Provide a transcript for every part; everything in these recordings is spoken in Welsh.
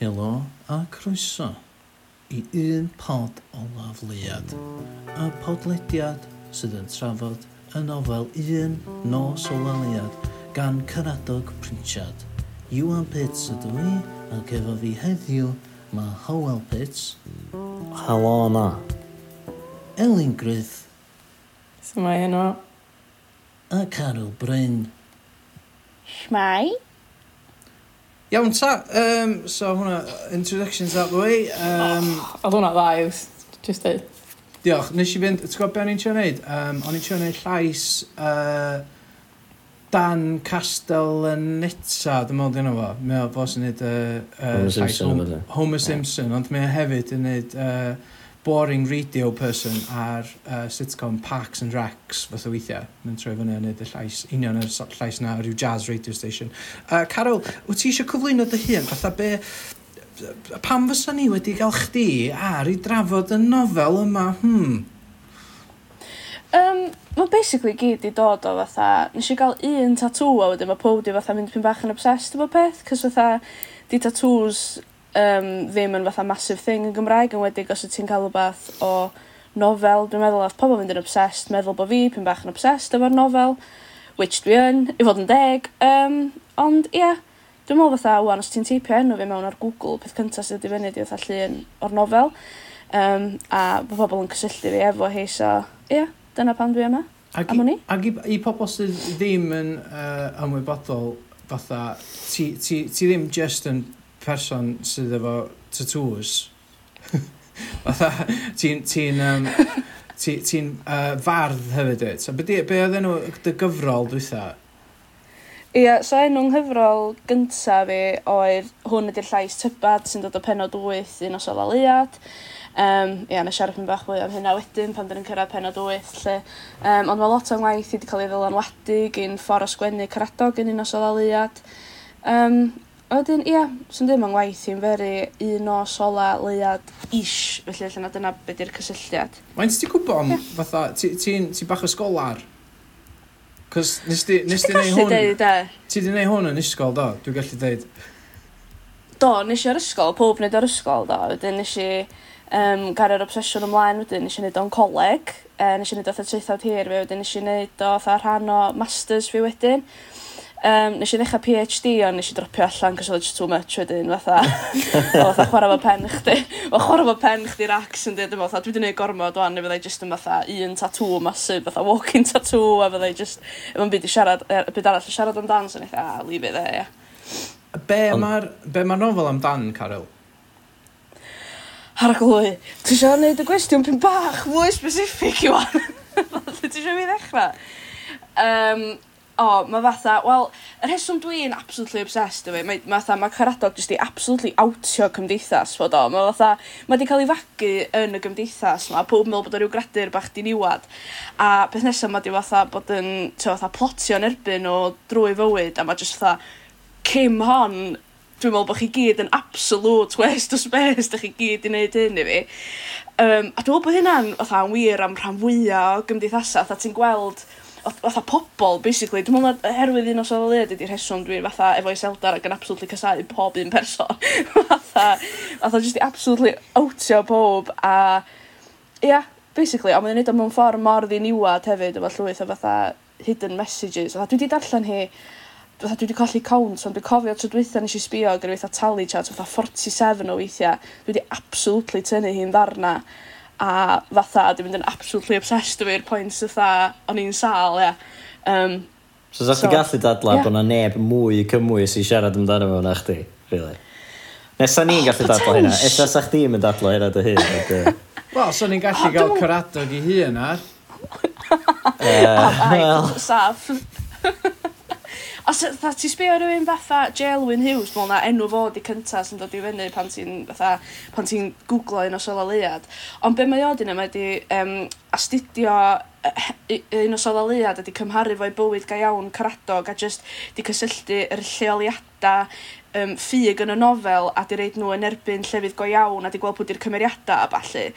Helo a croeso i un pod o lafliad a podlediad sydd yn trafod y nofel Un Nos o Laliad gan Cyradog Prinsiad. Iwan Pits ydw i ac efo fi heddiw mae Howell Pits. Helo yna. Elin Gryth So mae heno? A Carol Bryn. Shmai? Iawn ta, um, so hwnna, introductions out the way. Um, oh, Oedd hwnna dda, yw, just dweud. Diolch, nes i fynd, ti'n gwybod beth o'n i'n trio wneud? Um, o'n i'n trio wneud llais uh, Dan Castell yn Nitsa, dwi'n meddwl dyn nhw fo. Mae o fos yn neud uh, uh, Homer Simpson, Homer Simpson, ond mae o hefyd yn neud uh, boring radio person ar uh, sitcom Parks and Recs fath o weithiau. Mae'n troi fyny yn y llais, union yr llais na, rhyw jazz radio station. Uh, Carol, wyt ti eisiau cyflwyno dy hun? Fatha be, pam fysa ni wedi cael chdi ar i drafod y nofel yma? Hmm. Um, Mae basically gyd i dod o fatha, nes i gael un tatŵ a wedyn mae pob di fatha mynd pyn bach yn obsessed efo peth, cos fatha, di tatŵs um, ddim yn fatha massive thing yn Gymraeg yn wedi os wt ti'n cael rhywbeth o nofel dwi'n meddwl oedd pobl fynd yn obsessed meddwl bod fi pyn bach yn obsessed efo'r nofel which dwi yn i fod yn deg Um, ond ie, yeah, dwi'n meddwl fatha wan, os ti'n teipio enw fi mewn ar Google peth cyntaf sydd i fyny 'di fatha llun o'r nofel um, a bod pobl yn cysylltu fi efo hi so ie, yeah, dyna pan dwi yma. Ag i, am wn i. Ag i, i pobl sydd ddim yn uh, ymwybodol fatha ti, ti, ti ddim just yn person sydd efo tattoos, fatha, ti'n... Ti um, ti, ti uh, fardd hefyd wyt. So, be, di, be oedd enw dy gyfrol dwytha? Ie, yeah, so enw'n nghyfrol gyntaf fi oedd hwn ydy'r llais tybad sy'n dod o penod 8 un o laliad. Um, Ie, yeah, na siarad yn bach fwy am hynna wedyn pan dyn yn cyrraedd penod 8 lle. Um, ond mae lot o'n waith i wedi cael ei ddylanwadu gyn ffordd o sgwennu caradog yn un o laliad. Um, A wedyn ia swn i'n deud ma' ngwaith i'n very un o sola leiad ish felly ella na dyna beth 'di'r cysylltiad. Mae'n ti'n gwybod am fatha ti ti'n ti bach o sgolar? 'C'os nes di nes di neud hwn... deud 'de? Ti 'di neud hwn yn ysgol do? Dwi'n gallu deud. Do nes i ar ysgol pob wneud ar ysgol do wedyn nes i um, yym yr obsesiwn ymlaen wedyn nes i wneud o'n coleg yy nes i wneud o fatha traethawd hir fi wedyn nes i wneud o fatha rhan o masters fi wedyn um, nes i ddechrau PhD ond nes i dropio allan 'c'os oedd o jys too much wedyn fatha o fatha chwarae 'fo pen chdi o chwarae 'fo pen chdi'r ax yn dweud fatha dwi 'di neud gormod ŵan ne' fyddai just yn fatha un tattoo massive fatha walking tattoo a fyddai just efo'n byd i siarad yy byd arall i siarad amdan so o'n i fatha e, ah leave it there yeah. Be' mae'r be' ma'r nofel amdan Carol? Ar y. Ti eisiau gwneud y gwestiwn pyn bach fwy specific i wan ti eisiau fi ddechrau? Um, o, mae fatha, wel, y rheswm dwi'n absolutely obsessed efo 'i mae ma' fatha mae caradog jyst i absolutely outio cymdeithas fod o. Mae fatha mae 'di cael ei fagu yn y gymdeithas 'ma pob yn me'wl bod o ryw gradur bach di niwad, a peth nesaf mae 'di fatha bod yn t'o' fatha plotio yn erbyn o drwy fywyd a mae jyst fatha cym hon dwi'n meddwl bod chi gyd yn absolute waste o space da chi gyd i wneud hyn i fi. Um, a dwi'n meddwl bod hynna'n fatha yn wir am rhan fwyaf o gymdeithasau, 'tha ti'n gweld oth- fatha pobl, basically. Dwi'n meddwl na herwydd un o safleoedd ydy'r rheswm dwi'n fatha efo'i seldar ac yn absolutely casau pob un person. fatha, fatha just i absolutely outio pob a... Ia, yeah, basically, ond mae'n neud o mewn ffordd mor ddiniwad hefyd efo llwyth o fatha hidden messages. Fatha, dwi wedi darllen hi fatha dwi wedi colli count, ond dwi'n cofio tro dwytha nes i sbio gyda fatha tally chart, fatha 47 o weithiau. Dwi wedi absolutely tynnu hi'n ddarna a fatha 'di mynd yn absolutely obsessed efo pwynt i'r fatha o'n i'n sâl ia. Um, So sa'ch so, chi gallu dadla bo' 'na neb mwy cymwys i siarad amdano fo na chdi really? Nesa ni'n gallu dadla hynna? Ella sa'ch chdi'm yn dadla hynna dy hun ond yy... Wel so ni'n gallu ga'l cyradog i hun ar. Yy wel. Saff. Os fatha ti sbio rhywun fatha Jelwyn Hughes, dwi'n na enw fo di cynta sy'n dod i fyny pan ti'n fatha, pan ti'n googlo un o sola leiad. Ond be mae o di mae di um, astudio un o sola leiad ydi cymharu fo'i bywyd ga iawn caradog a jyst di cysylltu yr lleoliadau um, ffug yn y nofel a di reid nhw yn erbyn llefydd go iawn a di gweld pwy di'r cymeriadau a balli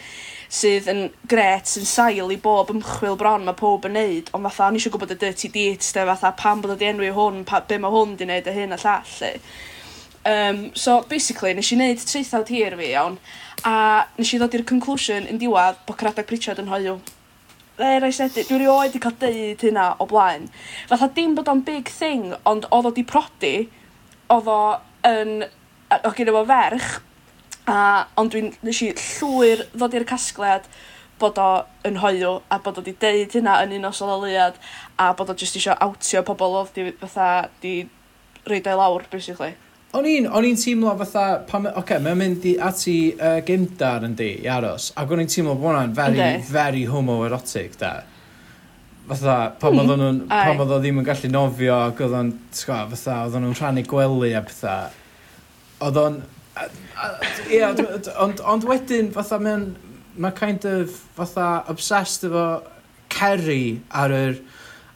sydd yn gret, sy'n sail i bob ymchwil bron mae pob yn neud, ond fatha, o'n eisiau gwybod y dirty deeds, de, fatha, pam bod o di enwi hwn, pa, be mae hwn di wneud y hyn a llall, lli. Um, so, basically, nes i wneud treithawd hir fi, iawn, a nes i ddod i'r conclusion yn diwedd bod Cradag Pritchard yn hoiw. There, I said it. dwi rioed i cael deud hynna o blaen. Fatha dim bod o'n big thing, ond oedd o di prodi, oedd o yn, o gyda fo ferch, A, ond dwi'n, nes i llwyr ddod i'r casgliad bod o yn hoiw a bod o 'di deud hynna yn un o sololiad a bod o jyst eisiau awtio pobl oedd 'di fatha 'di reid o'i lawr basically. O'n i'n, o'n i'n teimlo fatha, pan, oce, okay, mae'n mynd i ati uh, gymdar yn di, i aros, ac o'n i'n teimlo bod hwnna'n very, Ynddi. very homoerotic, da. Fatha, pan mm. nhw'n, pan oedd o ddim yn gallu nofio, ac oedd o'n, fatha, oedd nhw'n rhannu gwely a pethau. Oedd o'n, Ia, ond, ond wedyn, fatha, mae'n mae kind of fatha obsessed efo Kerry ar yr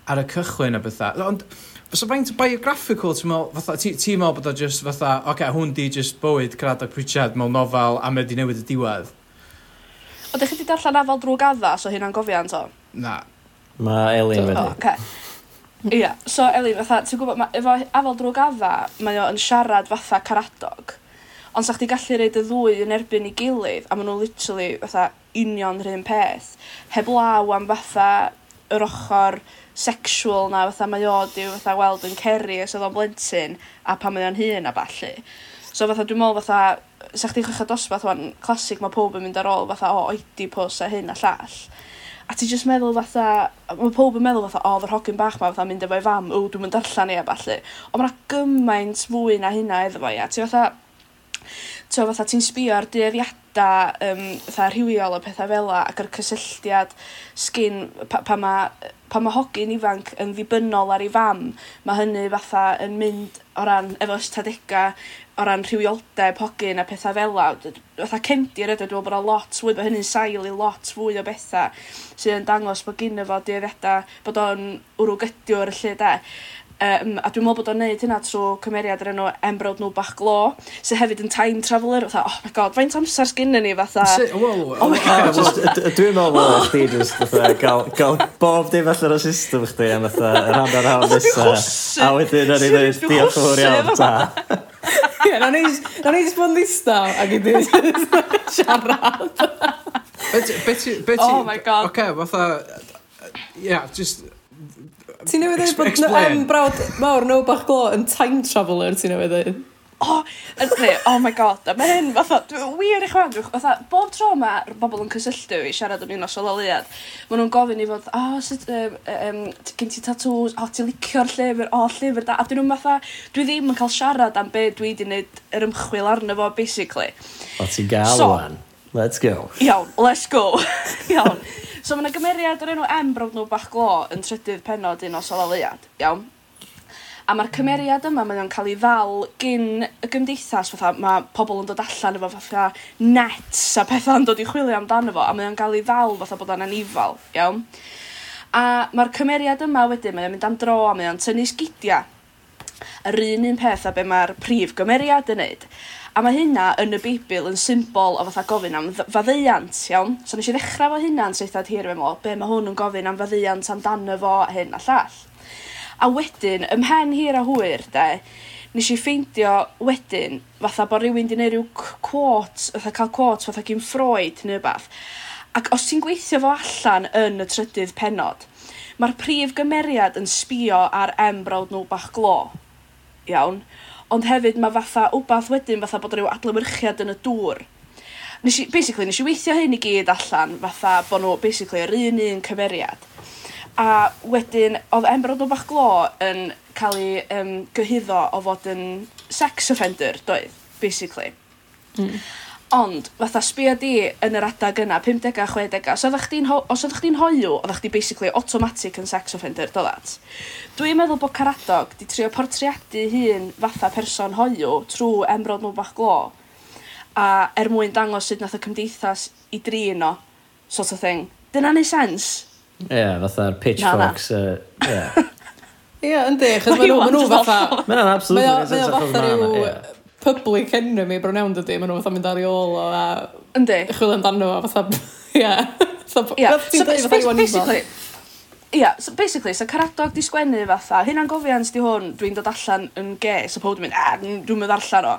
ar y cychwyn a bethau. Ond fysa faint biographical, ti'n meddwl, fatha, ti'n meddwl bod o just fatha, oce, okay, hwn di just bywyd Cradoc Pritchard mewn nofel a mae di newid y diwedd. O, ddech chi wedi darllen afel drwy gaddas o hynna'n gofian, to? Na. Mae Elin wedi. Oce. Ia, so Elin, fatha, ti'n gwybod, ma, efo afel drwy gadda, mae o yn siarad fatha Caradog. Ond 'sach chdi gallu roid y ddwy yn erbyn 'i gilydd a maen nhw literally fatha union 'run peth. Heb law am fatha yr ochr sexual 'na fatha mae o 'di fatha weld yn Ceri os oedd o'n blentyn a pan mae o'n hun a ballu. So fatha dwi'n meddwl fatha 'sach chdi'n chwechad dosbarth ŵan clasig, mae pob yn mynd ar ôl fatha o Oedipus a hyn a llall. A ti just meddwl fatha mae pob yn meddwl fatha o odd yr hogyn bach 'ma fatha'n mynd efo'i fam o, dwi'n mynd darllan 'i a ballu. Ond mae'na gymaint fwy na hynna iddo fo ia. Ti fatha t'o' fatha ti'n sbio ar dueddiada um, fatha rhywiol o pethau fel 'a ac yr cysylltiad sgyn pa- pa mae pa pan ma' hogyn ifanc yn ddibynnol ar ei fam mae hynny fatha yn mynd o ran efo ystadega o ran rhywioldeb hogyn a pethau fel 'a d- fatha cefndir ydi o dwi me'wl bo' lot fwy bod hynny'n sail i lot fwy o bethau sydd yn dangos bod ginno fo dueddiada bod o'n wrw gydiwr y lle 'de? Um, a dwi'n meddwl bod o'n neud hynna trwy cymeriad yr enw Embrod nhw bach glo, sydd hefyd yn time traveller, fatha, oh my god, faint amser sgynny ni, fatha. Wow, oh my god. Dwi'n meddwl bod chdi just fatha, gael, gael bob dim allan o'r system chdi, am fatha, rhan o'r hawn nesa. A wedyn, ar i ddweud, diolch yn fawr iawn, ta. Ie, na ni just bod yn ddistaw, ac i ddweud siarad. Beth ti... Oh my god. Oce, fatha... Ia, just Ti'n newydd dweud bod no, um, brawd mawr no bach glo yn time traveller, ti'n newydd dweud? Oh, ne, oh my god, a mae hyn fatha, dwi'n wir i chwan, fatha, bob tro mae bobl yn cysylltu i siarad am un o sololiad, maen nhw'n gofyn i fod, o, oh, sut, um, um, gen ti tatws, o, oh, ti'n licio'r llyfr, o, oh, llyfr da, a dyn nhw'n fatha, dwi ddim yn cael siarad am be dwi wedi wneud yr ymchwil arno fo, basically. O, ti'n gael so, wan. Let's go. Iawn, let's go. Iawn. So mae yna gymeriad o'r enw M brawd nhw bach glo yn trydydd penod un o sololiad. Iawn. A mae'r cymeriad yma, mae o'n cael ei ddal gyn y gymdeithas, fatha mae pobl yn dod allan efo fatha nets a pethau yn dod i chwilio amdano fo, a mae o'n cael ei ddal fatha bod o'n anifal, iawn. A mae'r cymeriad yma wedyn, mae o'n mynd am dro a mae o'n tynnu sgidiau. Yr un un peth a be mae'r prif gymeriad yn neud. A mae hynna yn y Beibl yn symbol o fatha gofyn am dd- faddeuant, iawn? So nes i ddechrau fo hynna'n seithad hir efo be mae hwn yn gofyn am faddeuant amdano fo a hyn a llall. A wedyn, ymhen hir a hwyr, de, nes i ffeindio wedyn, fatha bod rhywun di neud rhyw quote, fatha cael quote fatha gyn Freud neu beth. Ac os ti'n gweithio fo allan yn y trydydd penod, mae'r prif gymeriad yn sbio ar embrawd nhw bach glo. Iawn? ond hefyd mae fatha wbath wedyn fatha bod rhyw adlewyrchiad yn y dŵr. Nes i, basically, nes i weithio hyn i gyd allan fatha bod nhw basically yr un un cymeriad. A wedyn, oedd Emerald o bach glo yn cael ei um, gyhyddo o fod yn sex offender, doedd, basically. Mm. Ond, fatha sbio di yn yr adag yna, 50 a 60 os oeddech chdi'n ho os oeddech chdi'n hoiw, oeddech chdi basically automatic yn sex offender, do that. Dwi'n meddwl bod Caradog di trio portreadu hun fatha person hoiw trwy emrod nhw bach glo, a er mwyn dangos sut nath y cymdeithas i drin o, sort of thing. Dyna ni sens? Ie, yeah, fatha'r pitchforks, ie. Ie, yndi, chos maen nhw fatha... Mae'n absolutely. Mae o fatha rhyw public enemy bron iawn dydy, maen nhw fatha mynd ar ei ôl o a... Yndi. Chwil amdano fo, fatha... Ia. Ia, so basically... Ia, so basically, so caradog di sgwennu fatha, hynna'n gofians di hwn, dwi'n dod allan yn ge, so pob ah, dwi'n mynd, a, dwi'n mynd allan o,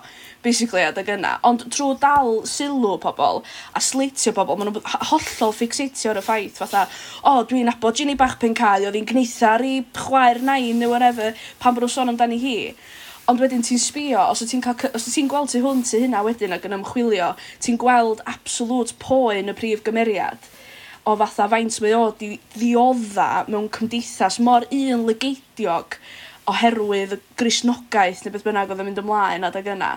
basically, adeg yna. Ond trwy dal sylw pobl, a sleitio pobl, maen nhw'n hollol fixatio ar y ffaith, fatha, o, oh, dwi'n abod Ginny bach pencau, oedd hi'n gneitha ar ei chwaer nain, neu whatever, pan bod nhw'n sôn amdani hi. Ond wedyn ti'n sbio, os ti'n ti gweld ti hwn ti hynna wedyn ac yn ymchwilio, ti'n gweld absolwt poen y prif gymeriad o fatha faint mae o di, ddiodda mewn cymdeithas mor un legeidiog oherwydd y Gristnogaeth ne' beth bynnag oedd yn mynd ymlaen adeg yna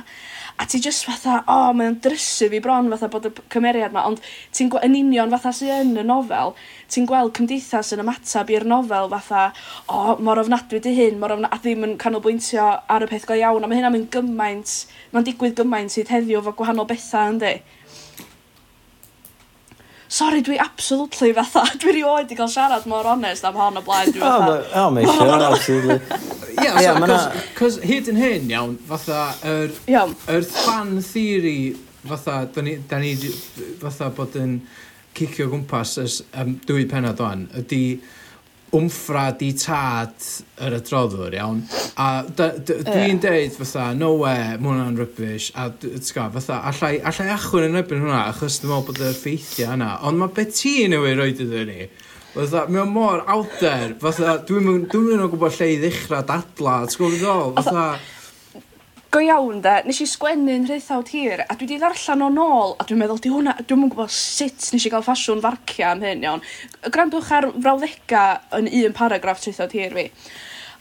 a ti jyst fatha o oh, mae'n drysu fi bron fatha bod y cymeriad 'ma ond ti'n gw- yn union fatha sy'n yn y nofel ti'n gweld cymdeithas yn ymatab i'r nofel fatha o oh, mor ofnadwy 'di hyn mor ofnadwy, a ddim yn canolbwyntio ar y peth go iawn a mae hynna'n mynd gymaint mae'n digwydd gymaint sydd heddiw fo gwahanol bethau, yndi? sorry, dwi absolutely fatha, dwi rioed i gael siarad mor onest am hon o blaen, dwi fatha. O, o, meisio, absolutely. Ie, cos hyd yn hyn, iawn, fatha, yr er, er fan theory, fatha, da ni, da ni fatha bod yn cicio gwmpas ys, um, dwy penod o'n, ydy wmffra di tad yr adroddwr, iawn. A dwi'n deud fatha, no we, mae hwnna'n rybys, a ti'n gwybod, fatha, allai, allai achwn yn erbyn hwnna, achos dwi'n meddwl bod yr ffeithiau yna. Ond mae beth ti newid roed iddyn ni? Fatha, mae o'n mor out there, fatha, dwi'n mynd o'n gwybod lle i ddechrau dadla, ti'n gwybod beth o? Fatha go iawn de, nes i sgwennu'n rheithawd hir, a dwi di ddarllen o'n ôl, a dwi'n meddwl, di hwnna, dwi'n mwyn gwybod sut nes i gael ffasiwn farcia am hyn, iawn. Grandwch ar frawddega yn un paragraff treithawd hir fi.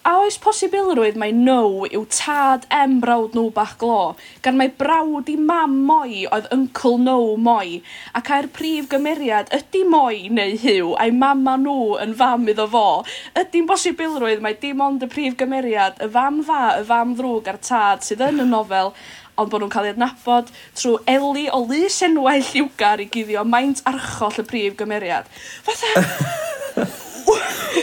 A oes posibilrwydd mai no yw tad em brawd nhw bach glo, gan mai brawd i mam Moi oedd Uncle no Moi, ac ai'r prif gymeriad ydy Moi neu Huw a'i mama nhw yn fam iddo fo, ydy'n bosibilrwydd mai dim ond y prif gymeriad, y fam fa, y fam ddrwg a'r tad sydd yn y nofel, ond bod nhw'n cael ei adnabod trwy Eli o lys enwau lliwgar i guddio maint archoll y prif gymeriad. Fatha...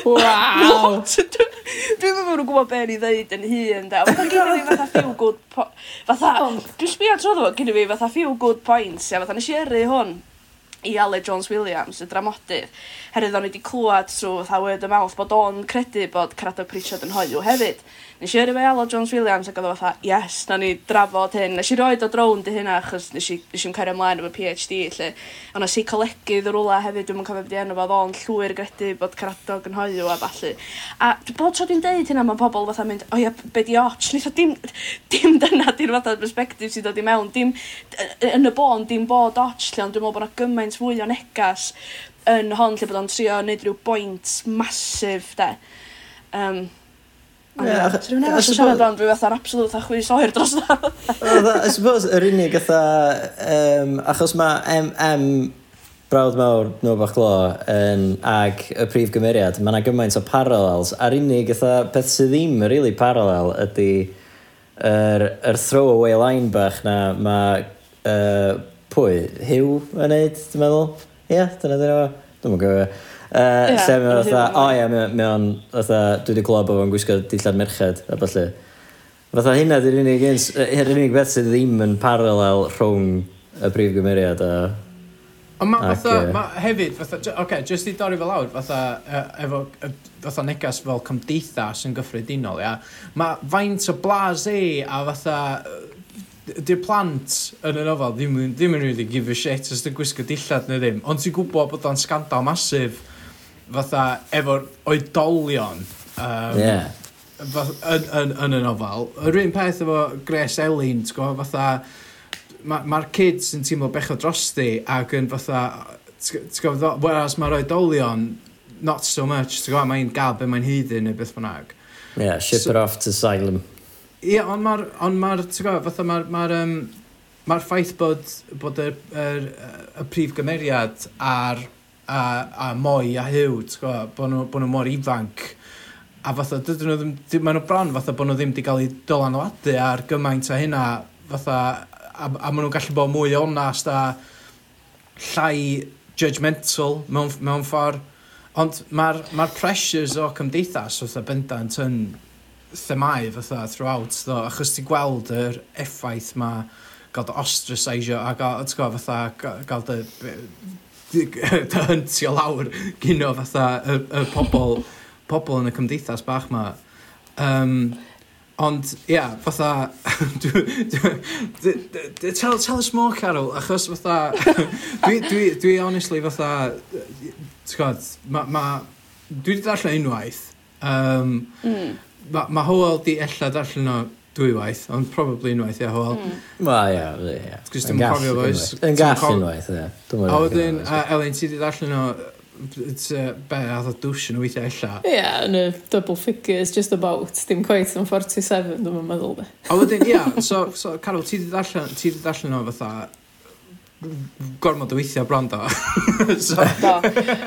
Waw! Dwi'n meddwl nhw'n gwybod beth ni ddeud yn hun, da. Oh fatha oh. gyda fi fatha few good points. Fatha, dwi'n sbio tro ddo, gyda fi fatha few good points. Ia, fatha nes i yrru hwn i Ale Jones Williams, y dramodydd. Herwydd o'n i wedi clywed trwy fatha word of mouth bod o'n credu bod Caradog Pritchard yn hoiw hefyd. Nes i yrru fe Elo Jones Williams ac oedd o fatha, yes, na ni drafod hyn. Nes i roed o drown di hynna achos nes i, nes i'n cario ymlaen efo PhD lle. Ond nes i colegydd y rwla hefyd, dwi'n cofio beth enw fo, o'n llwyr gredu bod caradog yn hoiw a falle. A bod tro dwi'n deud hynna, mae pobl fatha mynd, o ia, be di och? Nes o dim, dim dyna di'r fatha perspektif sydd dod i mewn. Dim, yn y bôn, dim bod och lle, ond dwi'n meddwl bod yna gymaint fwy o negas yn hon lle bod o'n trio wneud rhyw boint masif, de. Um, Achos rhywun arall yn siarad o'n rhyw fatha'r absolut a chwys oer dros na. I suppose, yr unig fatha, um, achos mae M, M brawd mawr nhw bach glo yn, ag y prif gymeriad, mae yna gymaint o parallels. A'r unig fatha beth sydd ddim yn really parallel ydy yr, yr throwaway line bach na mae uh, pwy, Hugh yn neud, dwi'n meddwl. Ie, yeah, dyna dyna fo. Dwi'n meddwl Uh, yeah, lle mae'n fatha, o ia, o'n, fatha, dwi wedi clywed bod o'n gwisgo dillad merched, a falle. Fatha hynna di'r unig, yr unig beth sydd ddim yn paralel rhwng y brif gymeriad a... Ond ma, fatha, ac, ma, hefyd, fatha, oce, okay, jyst i dorri fel awr, fatha, uh, efo, fatha negas fel cymdeithas yn gyffredinol, ia. Mae faint o blas e, a fatha, di'r plant yn y nofel ddim, ddim yn really give a shit os ti'n gwisgo dillad neu ddim, ond ti'n gwybod bod o'n scandal masif fatha efo'r oedolion um, yeah. yn, yn, yn y nofel. Yr un peth efo Grace Elin, ti'n gwybod, fatha, mae'r ma kids yn teimlo bech o drosti ac yn fatha, ti'n gwybod, whereas mae'r oedolion, not so much, ti'n gwybod, mae'n gael be mae'n hyddi neu beth bynnag. Yeah, ship so, it off to asylum. Ie, yeah, ond mae'r, on ma ti'n gwybod, fatha mae'r, mae'r um, mae'r ffaith bod, bod y, y, y prif gymeriad a'r a, a moi a hyw, ti'n gwybod, bod nhw, bo nhw mor ifanc. A fatha, dydyn nhw ddim, maen nhw bron fatha bod nhw ddim wedi cael eu dylanwadu ar gymaint a hynna, fatha, a, a maen nhw'n gallu bod mwy onast a llai judgmental mewn, mewn ffordd. Ond mae'r ma pressures o cymdeithas fatha bendant yn themau fatha throughout, ddo, achos ti gweld yr effaith mae gael dy ostracisio a gael, ti'n gwybod, fatha, gael dy dy hyntio lawr gyno fatha y, y pobl, pobl yn y cymdeithas bach ma. Um, ond, ia, yeah, fatha... tell, tell us more, Carol, achos fatha... dwi, dwi, dwi honestly fatha... T'god, ma, ma... Dwi wedi darllen unwaith. Um, mm. Mae ma Howell di ella darllen o dwy waith, ond probably unwaith, ia, wel. Hmm. Wel, ia, ia. Gwrs dwi'n cofio boes. Yn gall unwaith, ia. A wedyn, Elin, ti wedi darllen o, be, a ddo dwys yn weithiau illa. Ia, yn y double figures, just about, dim quite yn 47, dwi'n meddwl, de. A wedyn, ia, so, so Carol, ti wedi darllen o fatha, gormod o weithio brando. so... Do.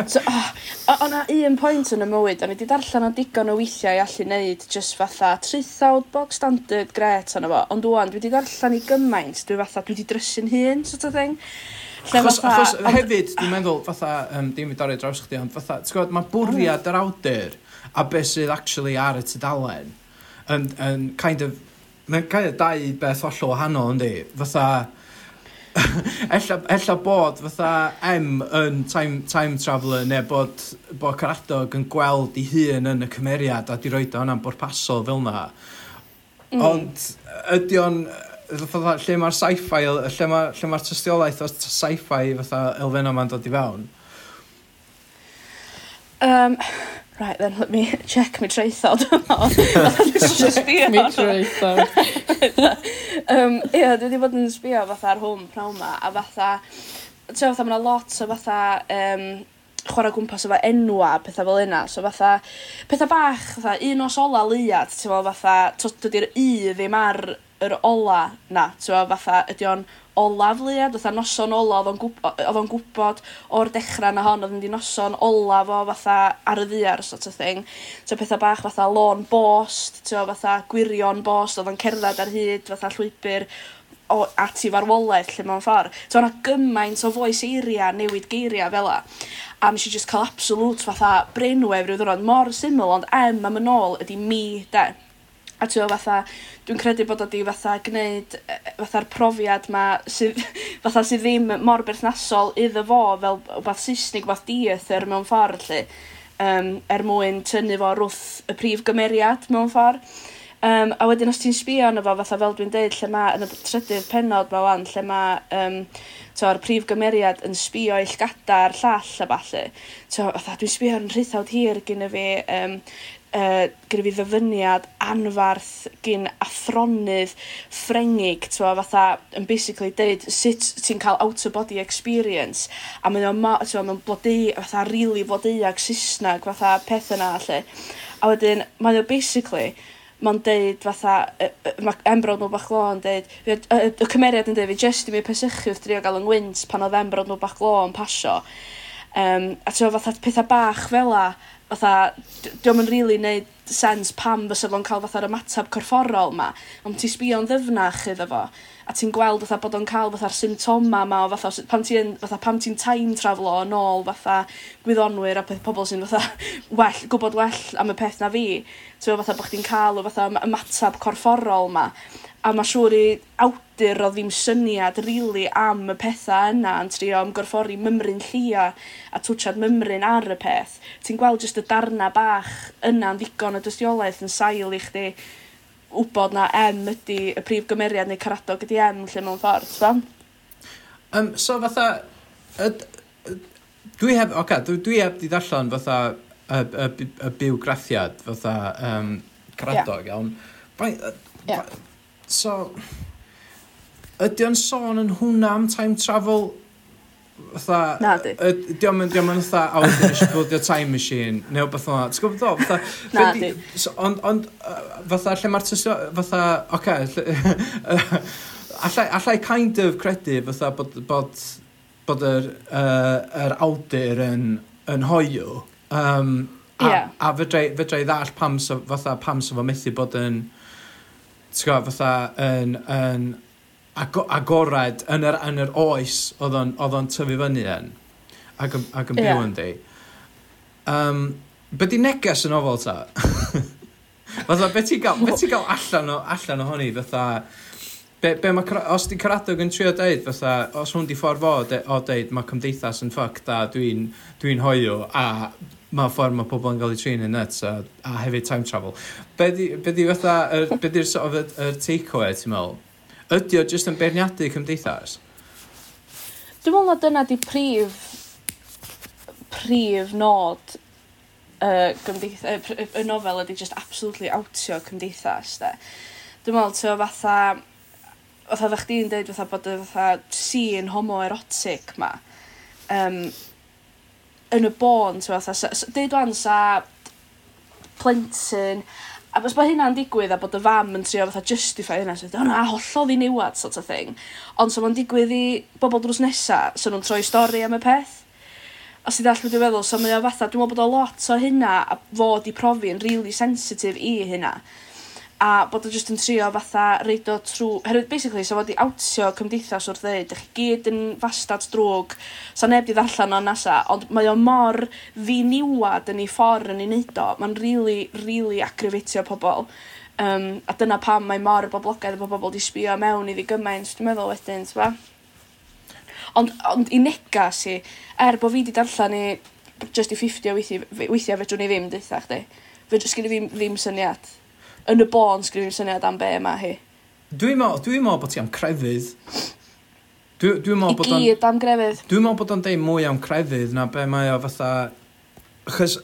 So, oh, o, na un pwynt yn y mywyd, o'n i wedi darllen o digon o weithiau i allu wneud just fatha trithawd bog standard gret o'n efo, ond dwan, dwi wedi darllen i gymaint, dwi fatha, dwi wedi drysu'n hun, sort of thing. Lle achos, fatha, achos ond... hefyd, dwi'n meddwl, fatha, um, dim i dorri draws chdi, ond fatha, ti'n gwybod, mae bwriad yr awdur a beth sydd actually ar y tudalen yn, yn kind of, mae'n kind of dau beth ollol wahanol, yndi? Fatha, ella, ella bod fatha M yn time, time traveller neu bod, bod Caradog yn gweld ei hun yn y cymeriad a di roed hwnna'n bwrpasol fel yna. Mm. Ond ydy o'n fatha, lle mae'r sci-fi, lle mae'r lle mae tystiolaeth o sci-fi fatha elfen yma'n dod i fewn? Um, right then let me check my traethod traethawd yma. traethawd. um, ia, dwi wedi bod yn sbio fatha ar hwn prawn ma, a fatha, ti'n fatha, mae lot o fatha, um, chwarae gwmpas efo enwa, pethau fel yna. So fatha, pethau bach, fatha, un os ola liat, ti'n fatha, dydy'r i ddim ar yr ola na, ti'n fatha, ydy o'n olaf Lea, fatha noson ola, oedd o'n gwybod, oedd o'n gwybod o'r dechrau na hon, oedd yn di noson olaf o fatha ar y ddiar, sort of thing. So pethau bach fatha lôn bost, tio, fatha gwirion bost, oedd o'n cerdded ar hyd, fatha llwybr, o ati farwolaeth lle mewn ffordd. So o'na gymaint o foes eiria, newid geiria fel a. A nes i just cael absolute fatha brenwef rhyw ddwrnod mor syml, ond em am yn ôl ydy mi, de. A ti'n meddwl fatha dwi'n credu bod o 'di fatha gwneud yy e, e, fatha'r profiad 'ma sydd fatha sydd ddim mor berthnasol iddo fo fel wbath Saesnig wbath dieithr mewn ffordd 'lly Um, er mwyn tynnu fo wrth y prif gymeriad mewn ffordd. Um, a wedyn os ti'n sbio arno fo fatha fel dwi'n deud lle mae yn y trydydd penod 'ma 'wan lle mae um, t'o'r prif gymeriad yn sbio i llgada'r llall a ballu t'o' fatha dwi'n sbio ar 'yn rhithiwd hir gyda fi um, uh, gyda fi ddyfyniad anfarth gyn athronydd ffrengig, t'wo, fatha yn basically deud sut ti'n cael out-of-body experience, a mae o ma, t'wo, blodeu, fatha really blodeuag Saesneg, fatha peth yna, 'lly. A wedyn, mae o basically, mae'n deud fatha, yy, yy, ma' Efrog Nw'n Bach lo yn deud, yy, yy, y cymeriad yn deud, fi jyst i mi pesychu wrth drio gael yng Ngwynt pan oedd embrod nhw Bach lo yn pasio. Um, a ti'n fatha pethau bach fel 'a fatha d- 'di yn rili neud sens pam fysa fo'n cael fatha'r ymateb corfforol 'ma ond ti'n sbio'n ddyfnach iddo fo a ti'n gweld fatha bod o'n cael fatha'r symptoma 'ma o fatha pan ti'n fatha pam ti'n time traflo yn ôl fatha gwyddonwyr a peth- pobl sy'n fatha well gwybod well am y peth na fi ti'n fatha bod chdi'n cael o fatha ymateb corfforol 'ma. A mae siŵr i awdur o ddim syniad rili am y pethau yna yn trio ymgorffori mymryn llia a twtsiad mymryn ar y peth. Ti'n gweld jyst y darna bach yna'n ddigon o dystiolaeth yn sail i chdi wybod na M ydy y prif gymeriad neu caradog ydy M lle mewn ffordd, t'fam? Um, so fatha, yd, yd, dwi heb, oce, okay, dwi, dwi heb di darllen fatha y, y, y y bywgraffiad fatha um, caradog, yeah. iawn. Fain, yeah. So, ydy o'n sôn yn hwnna am time travel? Fytha, na di. Ydy o'n mynd yn fatha, a wedyn eisiau bwldio time machine, neu beth o'n Ti'n gwybod o? Na di. Ond, ond, fatha, lle mae'r tysio, fatha, oce, okay, allai, allai kind of credu fatha bod, bod, bod yr, uh, yr awdur yn, yn hoiw. Um, a, yeah. a fedrai, fedrai ddall pam so, fatha pam so fo methu bod yn ti'n gwybod, fatha yn, yn agored yn yr, yn yr oes oedd o'n tyfu fyny yn ac, ac yn yeah. byw yn di. Um, be di neges yn ofal ta? fatha, be ti'n gael, be ti gael allan, o, allan ohoni, fatha, be, be ma, os di Caradog yn trio deud, fatha, os hwn di ffordd fo, de, o deud, mae cymdeithas yn ffuck, da, dwi'n dwi, n, dwi n hoiw, a Mae ffordd mae pobl yn cael eu trin yn nuts a, a hefyd time travel. Be di, be di fatha, er, be di'r sort of, er takeaway ti'n meddwl? Ydy o jyst yn beirniadu cymdeithas? Dwi'n meddwl na dyna di prif, prif nod uh, gymdeithas, y nofel ydy just absolutely outio cymdeithas, de. Dwi'n meddwl, ti'n fatha, fatha fe chdi'n dweud fatha bod y fatha scene homoerotic ma, um, yn y bôn, ti'n fath, deud wan sa plentyn, a bys bod hynna'n digwydd a bod y fam yn trio fatha justify hynna, so, o na, hollodd i niwad, sort of thing. Ond so mae'n digwydd i bobl drws nesa, so nhw'n troi stori am y peth. Os i ddall beth dwi'n feddwl, so mae o fatha, dwi'n meddwl bod o lot o hynna a fod i profi yn really sensitive i hynna a bod o just yn trio fatha reid o trw... Herwydd basically, sa fod i awtio cymdeithas wrth ddeud, ych gyd yn fastad drwg, sa neb di ddarllen o'n nasa, ond mae o mor ddiniwad yn ei ffordd yn ei wneud o, mae'n really, really acrifitio pobl. Um, a dyna pam mae mor boblogaidd bod pobl di sbio mewn iddi gymaint, dwi'n meddwl wedyn, ti'n Ond, ond i negas er i, er bod fi wedi darllen i just i 50 o weithiau, weithiau fedrwn ni ddim, dweitha chdi. Fe, sgyn i ddim, ddim syniad yn y bôn sgrifio'r syniad am be yma hi. Dwi'n meddwl dwi bod ti am crefydd. Dwi'n dwi meddwl bod o'n... I gyd am grefydd. Dwi'n meddwl bod o'n deud mwy am crefydd na be mae o fatha... Chos,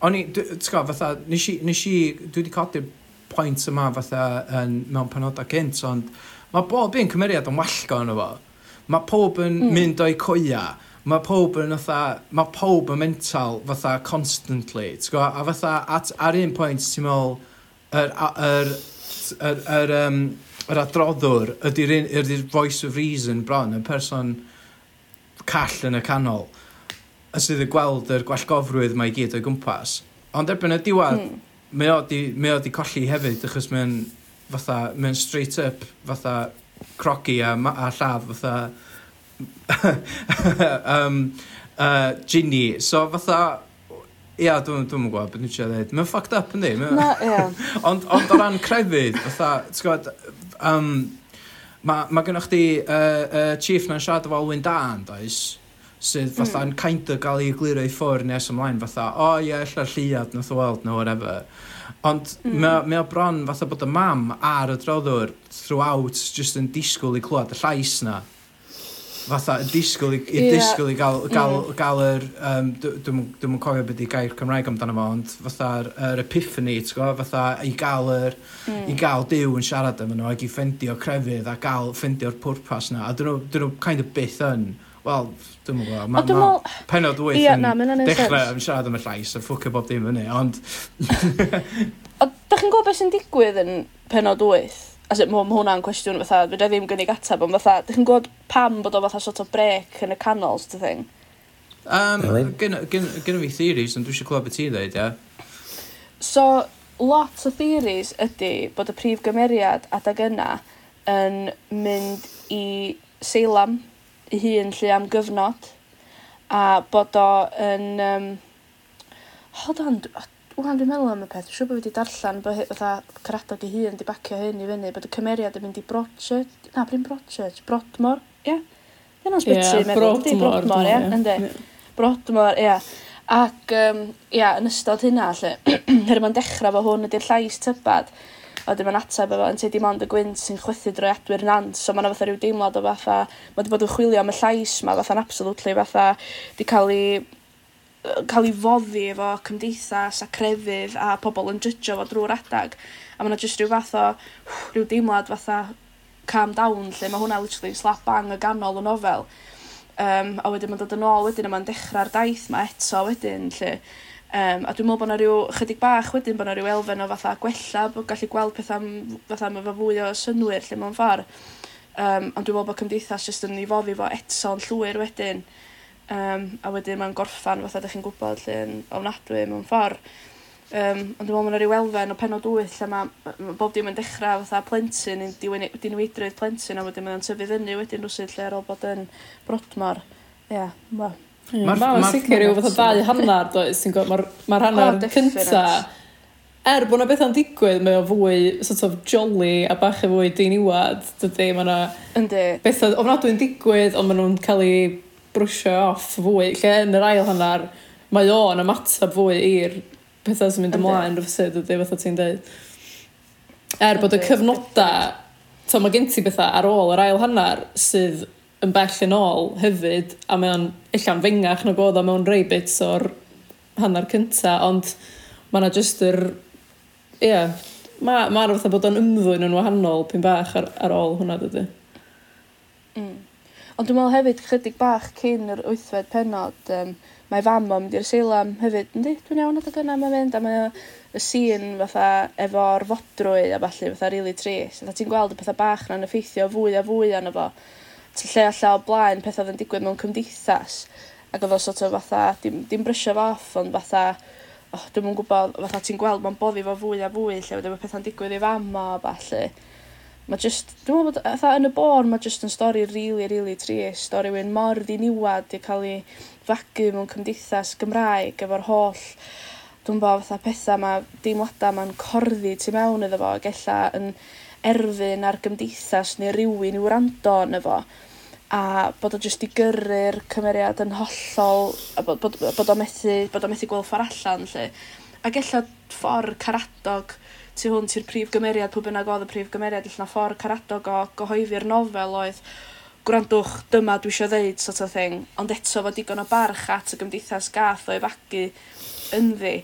o'n i, ti'n gwybod, fatha, nes i, nes i, dwi wedi codi'r pwynt yma fatha yn, mewn penodau gynt, ond mae bob un cymeriad yn wallgo yn efo. Mae pob yn mm. mynd o'i coia, mae pob yn fatha, mae pob yn mental fatha constantly, ti'n gwybod, a fatha at, ar un pwynt ti'n meddwl, yr, yr, yr, yr, um, yr adroddwr ydy'r ydy voice of reason bron, y person call yn y canol, y sydd yn gweld yr gwallgofrwydd mae i gyd o'i gwmpas. Ond erbyn y diwedd, mm. mae o di, mae o di colli hefyd, achos mae'n fatha, mae'n straight up, fatha crogi a, a llaf, fatha um, uh, Ginny. So fatha, Ia, dwi'n dwi yn gwybod beth ni'n siarad dweud. Mae'n fucked up, yndi? Na, ia. ond, ond o ran crefydd, fatha, ti'n gwybod, um, mae ma gennych chi uh, uh, chief na'n siarad efo Alwyn Dan, does? sydd fatha mm. yn mm. kind of gael ei glirio i ffwrdd nes ymlaen fatha, o oh, ie, yeah, ella'r lliad nath o weld no, whatever. Ond mm. mae o bron fatha bod y mam ar y droddwr throughout just yn disgwyl i clywed y llais na fatha yn disgwyl i, i yeah. disgwyl i gael, gael, mm. gael yr... Um, Dwi'n yn cofio beth i gair Cymraeg amdano fo, ond fatha'r er epiphany, ti'n gwybod, fatha i gael, yr, mm. i gael diw yn siarad efo nhw ac i ffendio crefydd a gael ffendio'r pwrpas na. A dyn nhw, dyn nhw kind of byth yn... Wel, dwi'n mwyn gwybod, mae ma, ma penod wyth yeah, yn na, dechrau yn siarad am y llais a ffwcio bob dim fyny, ond... o, da chi'n gwybod beth sy'n digwydd yn penod wyth? as it mae ma' hwnna'n cwestiwn fatha fydda ddim gynnig atab ond fatha 'dych chi'n gwybod pam bod o fatha sort of brêc yn y canol sort o' thing? Um, gyn- gyn- fi theories ond dwi eisiau clywed beth ti'n ddeud ia. So lot o theories ydy bod y prif gymeriad adag yna yn mynd i Seilam i hun lle am gyfnod a bod o yn Um, hold on ŵan dwi'n meddwl am y peth, dwi'n siŵr bod fi wedi darllen bod fatha Caradog i hun wedi bacio hyn i fyny, bod y cymeriad yn mynd i Broadchurch, na, bryn Broadchurch, Brodmor, ie? Yeah. Dyna'n sbyty, yeah, meddwl, di Brodmor, ie, ynddi? Brodmor, ie. Ac, um, ia, yn ystod hynna, lle, her yma'n dechrau fo hwn ydy'r llais tybad, a dim yn ateb efo, yn teud dim ond y gwynt sy'n chwythu drwy adwy'r nant, so mae'n fatha rhyw deimlad o fatha, mae wedi bod yn chwilio am y llais ma, fatha'n absolutely fatha, di cael ei cael ei foddi efo cymdeithas a crefydd a pobl yn jydgio fo drwy'r adag. A mae jyst rhyw fath o rhyw deimlad fatha calm down lle mae hwnna literally slap bang y ganol y nofel. Um, a wedyn mae'n dod yn ôl wedyn a mae'n dechrau'r daith mae eto wedyn lle. Um, a dwi'n meddwl bod yna rhyw chydig bach wedyn bod yna rhyw elfen o fatha gwella bod gallu gweld pethau am, fatha mae fe fwy o synwyr lle mae'n ffordd. Um, ond dwi'n meddwl bod cymdeithas jyst yn ei foddi fo eto'n llwyr wedyn. Um, a wedyn mae'n gorffan fatha ydych chi'n gwybod, lle yn ofnadwy mewn ffordd. Um, ond dwi'n meddwl mae'n rhyw elfen o penod wyth lle mae ma' bob dim yn dechrau fatha plentyn yn diwyni- diniweidrwydd plentyn a wedyn mae'n tyfu fyny wedyn rywsut lle ar ôl bod yn brodmor. Ia ma'... Hmm ma' yn sicir ryw fatha dau hannar does ti'n gw'o' ma'r ma'r hannar cynta er bo' 'na betha'n digwydd mae o fwy sort of jolly a bach yn fwy diniwad dydy, mae yna... Yndi. ...betha ofnadwy'n digwydd ond maen nhw'n cael 'u brwsio off fwy, lle yn yr ail hannar, mae o'n ymateb fwy i'r pethau sy'n mynd ymlaen rhywbeth ydy, fatha ti'n dweud. Er bod y cyfnodau, to mae gen ti bethau ar ôl yr ail hannar sydd yn bell yn ôl hefyd, a mae o'n ella'n fengach na bod o mewn rei bits o'r hannar cynta, ond mae yna jyst yr... Ie, yeah, mae ma, ma bod o'n ymddwyn yn wahanol pyn bach ar, ar ôl hwnna dydy. Mm. Ond dwi'n meddwl hefyd chydig bach cyn yr wythfed penod, um, mae fam o'n mynd i'r seilam hefyd. Yndi? Dwi'n iawn adeg yna mae'n mynd a mae o y sîn fatha efo'r fodrwy a falle fatha rili really tris, fatha ti'n gweld y pethau bach 'na'n effeithio fwy a fwy arno fo. Ti'n lle alla o blaen pethau oedd yn digwydd mewn cymdeithas ac oedd o sort o' fatha dim dim brysio fo off ond fatha oh, dwi'n yn gwbo fatha ti'n gweld mae'n boddi fo fwy a fwy lle wedyn ma' pethau'n digwydd i fam o a ballu. Mae jyst, dwi'n meddwl bod fatha yn y bôn mae jyst yn stori rili rili trist o rywun mor ddiniwad i cael ei fagu mewn cymdeithas Gymraeg efo'r holl Dwi'n 'bo fatha petha 'ma deimlada mae'n corddi tu mewn iddo fo ag ella yn erfyn ar gymdeithas neu rhywun i'w rando yn efo. a bod o jyst i gyrru'r cymeriad yn hollol a bod bod bod o methu bod o methu gweld ffordd allan lle. ag ella ffordd caradog tu hwnt i'r prif gymeriad, pwy bynnag oedd y prif gymeriad, illa ffordd caradog o gyhoeddi'r nofel oedd gwrandwch, dyma dwi eisiau ddeud sort of thing, ond eto fod digon o barch at y gymdeithas gath o efagu ynddi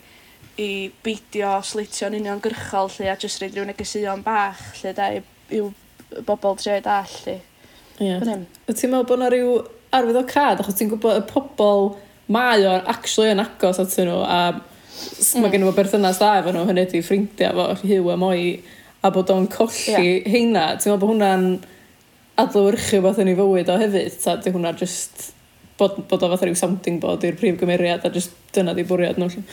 i beidio sleitio'n union gyrchol, lle a jyst reid rhyw negesuon bach lle da i'w bobl tre da lle. Ie. Yeah. Ti'n meddwl bod yna rhyw arwydd o cad achos ti'n gwybod y pobl mae o'n actually yn agos at nhw a mm. mae gen nhw berthynas da efo nhw, hynny di ffrindiau fo, hiw a e moi, a bod o'n colli yeah. heina. Ti'n meddwl bod hwnna'n adlywyrchu beth yn ei fywyd o hefyd, ta di hwnna just bod, bod o fatha rhyw sounding board i'r prif gymeriad a just dyna di bwriad nhw.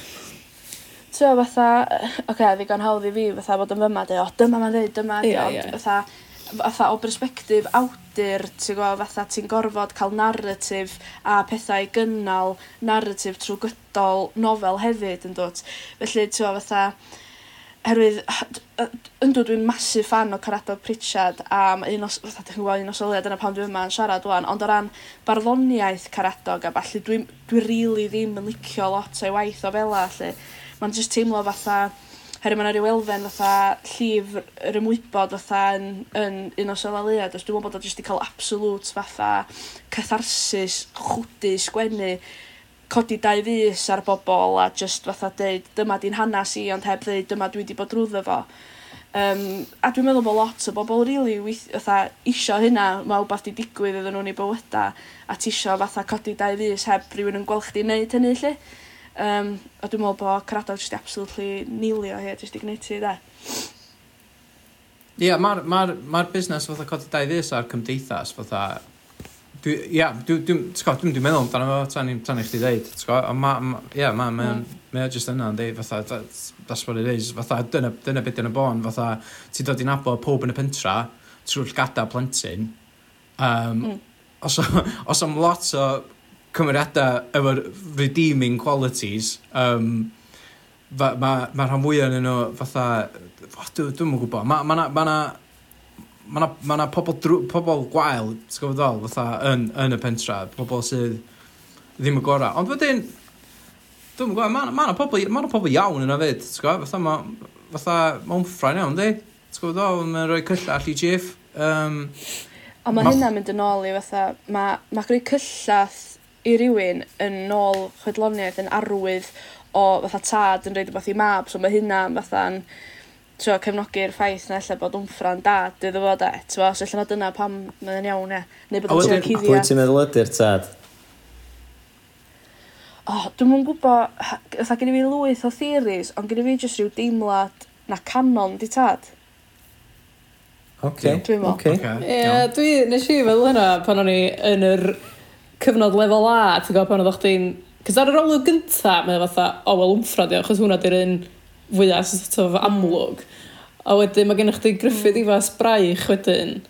Tio fatha, oce, okay, fi gan hawdd i fi fatha bod yn fyma, de, o, dyma ma'n dweud, dyma, yeah, yeah. fatha, fatha o perspektif awdur, ti'n gwybod, fatha ti'n gorfod cael narratif a pethau gynnal narratif trwy gydol nofel hefyd yn dod. Felly, ti'n gwybod, fatha, herwydd, yndw dwi'n masif fan o Caradog Pritchard a un os, fatha, dwi'n gwybod un o syliad yna pan dwi'n yma yn siarad wan, ond o ran barddoniaeth Caradog a falle dwi'n dwi rili really ddim yn licio lot o'i waith o fela, lle. Mae'n just teimlo fatha, Herwydd ma' 'na ryw elfen fatha llif yr ymwybod fatha yn yn un o safle Os dwi'n meddwl bod o jyst i cael absolute fatha catharsis chwydu sgwennu codi dau fus ar bobl a jyst fatha deud dyma 'di'n hanas i ond heb ddeud dyma dwi wedi bod drwyddo fo. Um, a dwi'n meddwl bod lot o bobl rili weith- fatha isio hynna mae wbeth 'di digwydd iddyn nhw'n ei bywyda a tisio fatha codi dau fus heb rhywun yn gweld chdi wneud hynny lle. Um, a dwi'n meddwl bod caradog jyst 'di absolutely nilio hi a jyst ignitu 'de? Ia ma'r ma ma'r busnes fatha Codi Dau Fus a'r Cymdeithas fatha dwi dwi'n dwi dwi t'go' dwi'm meddwl amdano fo tan i tan i chdi ddeud t'go' on' ma' ma, ia ma' mae o'n mm. mae o jyst yna yndi fatha that's that's what it is fatha dyna dyna beth 'di yn y bôn fatha ti'n dod i nabod pob yn y pentra trwy'r gada plentyn um, mm. os o- os am lot o cymeriadau efo'r redeeming qualities, um, mae ma, ma rhan fwyaf yn nhw fatha, oh, dwi'n dwi gwybod, mae ma na, ma na, ma na, ma na pobl, drw, pobl gwael, ti'n gwybod ddol, fatha yn, yn y pentra, pobl sydd ddim yn gorau. Ond wedyn, dwi'n gwybod, mae ma na pobl, ma na pobl iawn yna fyd, ti'n gwybod, fatha, ma, fatha, mae'n ffrain iawn, di? Ti'n gwybod ddol, mae'n rhoi cyllall i Jeff. Um, Ond mae ma... hynna'n mynd yn ôl i fatha, mae ma, ma creu cyllath i rywun yn ôl chwedloniaeth yn arwydd o fatha tad yn roid rhywbeth i mab so mae hynna fatha'n t'wo' cefnogi'r ffaith 'na ella bod wmffra'n dad iddo fo 'de t'mo' so ella ma' dyna pam mae'n iawn e, Neu bod yn trio. A wedyn pwy ti'n meddwl ydy'r tad? O dwi'n mwyn gwybod, ha- gen i fi lwyth o theories ond gen i fi jyst rhyw deimlad na Canon 'di tad. Oce. Dwi me'wl. Oce. Ie dwi nes i fel hynna pan o'n i yn yr cyfnod lefel A, ti'n gwybod pan oedd chdi'n... Cys ar yr olwg gynta, mae fatha, o, oh, wel, wmffra di, achos hwnna di'r un fwyaf sort of amlwg. A wedyn mae gennych chi griffyd mm. ifas braich wedyn,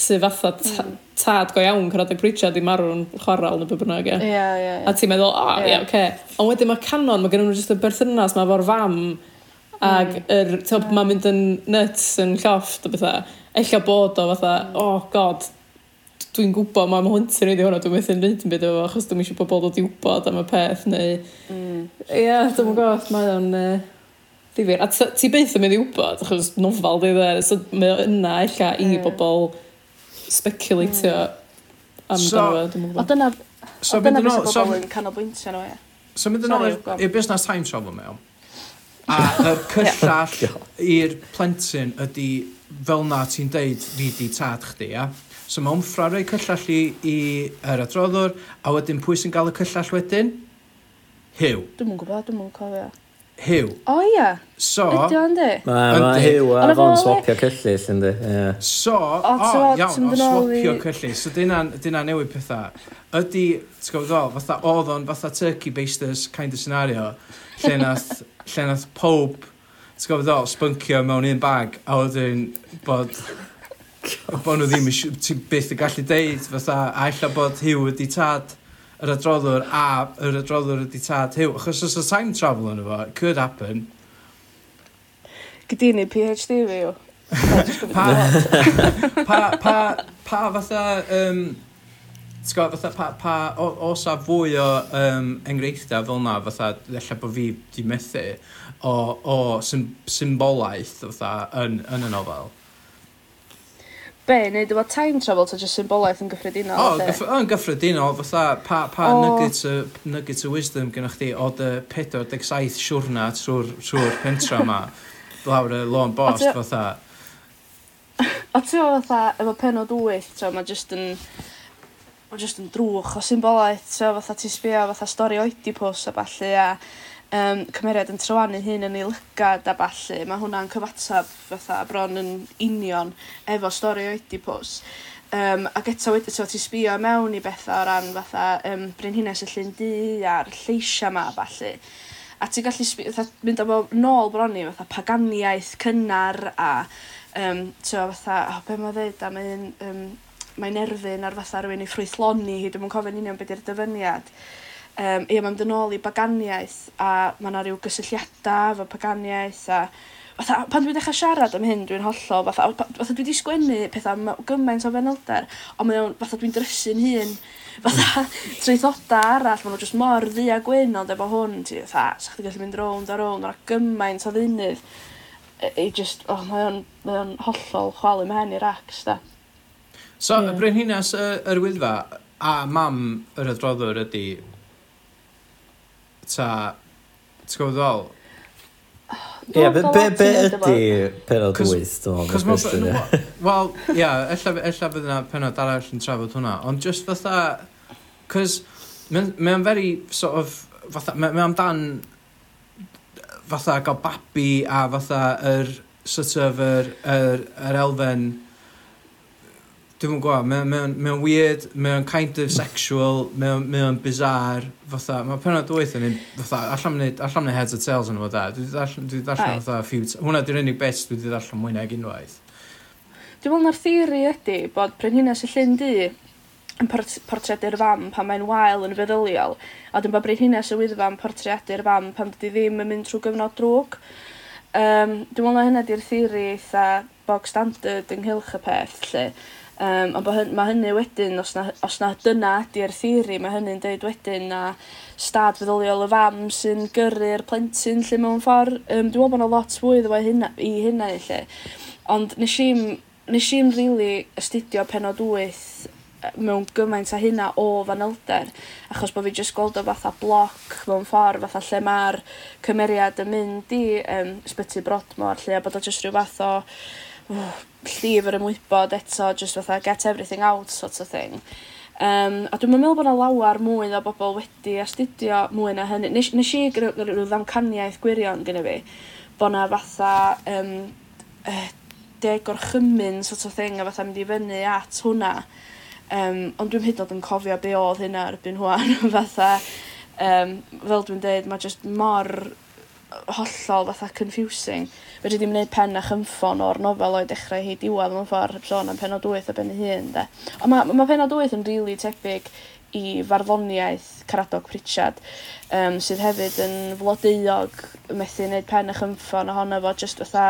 sydd fatha ta, mm. tad go iawn cyrraedd y bridgeau di marw'n chwarael neu be bynnag. Ie, ie, ie. A ti'n meddwl, o, oh, ie, yeah. oce. Okay. Ond wedyn mae canon, mae gennym nhw jyst y berthynas, mae fo'r fam, ac mm. er, yeah. mae'n mynd yn nuts yn llofft o bethau. Ella bod o fatha, o, oh, god, dwi'n gwybod mae mhlentyn i wedi hwnna, dwi'n methu'n rhaid yn byd efo, achos dwi'n eisiau pobl dod i wybod am y peth, neu... Mm. Ie, mm. yeah, dwi'n gwybod, mae o'n... Uh, ddifir. A ti beth yn mynd i wybod, achos nofal di dde, so mae o yna illa i mm. bobl speculatio mm. am so, dyna, dwi'n gwybod. Dyna, so, o dyna beth y bobl yn canolbwyntio nhw, ie. So mynd yn ôl i'r busnes time travel mewn, a y cyllall i'r plentyn ydy fel na ti'n deud fi di tad chdi, ia? Yeah? So mae Wmffra rhoi cyllall i, i yr adroddwr, a wedyn pwy sy'n gael y cyllall wedyn? Hiw. Dwi'n mwyn gwybod, dwi'n mwyn cofio. Hiw. O ia. So... Ydy o'n di? Mae ma Hiw a fo'n swapio cyllill yndi. Yeah. So, o, o iawn, o swapio cyllill. So dyna newid pethau. Ydy, ti'n gwybod ddol, fatha oedd o'n fatha turkey basters kind of scenario, lle nath, lle nath pob, ti'n gwybod ddol, spyncio mewn un bag, a wedyn bod bod nhw ddim yn ti byth yn gallu deud fatha a ella bod Hugh wedi tad yr adroddwr a yr adroddwr wedi tad Hugh. Achos os y time travel yn efo, it could happen. Gyda ni PhD fi o. Pa, pa, pa, pa fatha, um, ti'n fatha, pa, pa, o- os a fwy o um, enghreifftiau fel na, fatha, ella bod fi di methu, o, o sym, symbolaeth, fatha, yn, yn y nofel be, neud efo time travel, ta jyst symbolaeth yn gyffredinol? O, gyff yn gyffredinol, fatha, pa, pa o... nuggets, of, nuggets o wisdom gynnwch chi o dy 47 siwrna trwy'r trwy pentra yma, lawr y lôn bost, o, fatha. O ti o fatha, efo penod wyth, ta, mae jyst yn... Mae jyst yn drwch o symbolaeth, so fatha ti sbio, fatha stori oedipus a balli, a um, cymeriad yn trorannu'n hyn yn ei lygad a ballu Mae hwnna'n cyfatab fatha bron yn union efo stori Oedipus Um, ac eto wed- so, ti sbio mewn i betha o ran fatha um, Brynhines y Llyn Du a'r lleisia 'ma a ballu. A ti'n gallu sbio, fatha mynd â fo nôl bron i fatha paganiaeth cynnar a um, so, fatha oh, be' mae'n dweud am un um, mae Nerfyn ar fatha rhywun i ffrwythloni hi dwi'm yn cofio'n union beth yw'r dyfyniad um, ie, mae'n mynd yn ôl i baganiaeth a mae yna rhyw gysylltiadau efo paganiaeth a fatha pan dwi'n dechrau siarad am hyn dwi'n hollol fatha pa- fatha dwi 'di sgwennu petha am gymaint o fenolder, ond mae'n fatha dwi'n drysu'n hun fatha treithoda arall ma' n'w jyst mor ddi a gwyn ond efo hwn ti fatha sa'ch chdi gallu mynd rownd a rownd ma' gymaint o ddeunydd yy i jyst oh, mae o'n mae o'n hollol chwalu 'm mhen i'r acs, da. So y Brenhinas yy yr Wyddfa a mam yr adroddwr ydy ta... Ti'n gwybod ddol? Ie, be be, be ydy penod 8, dwi'n meddwl? Wel, ie, ella bydd yna penod arall yn trafod hwnna, ond just fatha... Cos, mae'n very, sort of, fatha, mae amdan fatha gael babi a fatha yr, sort of, yr, yr, yr elfen Dwi'n yn gwybod, mae'n mae mae weird, mae'n kind of sexual, mae'n o'n- mae bizarre, fatha, mae penod wyth yn un, fatha, allan mynd, allan mynd heads or tails yn efo da, dwi 'di darllen- dwi 'di darllen Aye. fatha a few, t- hwnna di'r unig beth dwi 'di darllen mwy nag unwaith. Dwi'n meddwl na'r theori ydy bod Brynhinas y Llyn Du yn port- portreadu'r fam pan mae'n wael yn feddyliol, a dwi'n bod Brynhinas y Wyddfa yn portreadu'r fam pan dydi ddim yn mynd trwy gyfnod drwg. Um, dwi'n meddwl na hynna di'r theori eitha bog standard ynghylch y peth, lle. Um, ond bo' hy- ma' hynny wedyn os 'na os na dyna ydy'r theori mae hynny'n deud wedyn na stad feddyliol y fam sy'n gyrru'r plentyn lle mewn ffordd. Um, dwi'n meddwl bod 'na lot fwy iddo hynna i hynna i lle. ond nes i'n nes i'n rili astudio penod wyth yy mewn gymaint a hynna o fanylder achos bod fi jyst gweld o fatha bloc mewn ffordd, fatha lle mae'r cymeriad yn mynd i um, sbyty Brodmor lle a bod o jyst rhyw fath o llif yr ymwybod eto just fatha get everything out sort of thing. Um, a dwi'n meddwl bod yna 'na lawar mwy o bobl wedi astudio mwy na hynny. Nes, nesh i gry- gry- ddamcaniaeth gwirion gyda fi bod yna fatha yym deg o'r chymyn sort of thing a fatha mynd i fyny at hwnna. Um, ond dwi'n hyd yn oed yn cofio be' oedd hynna erbyn hŵan fatha um, fel dwi'n dweud, mae jyst mor hollol fatha confusing fedri ddim wneud pen a chymffon o'r nofel o'i dechrau hi diwedd mewn ffor sôn am penod wyth a ben ei hun 'de. Ond mae ma' penod wyth yn rili really tebyg i farddoniaeth Caradog Pritchard um, sydd hefyd yn flodeuog methu wneud pen a chymffon ohono fo just fatha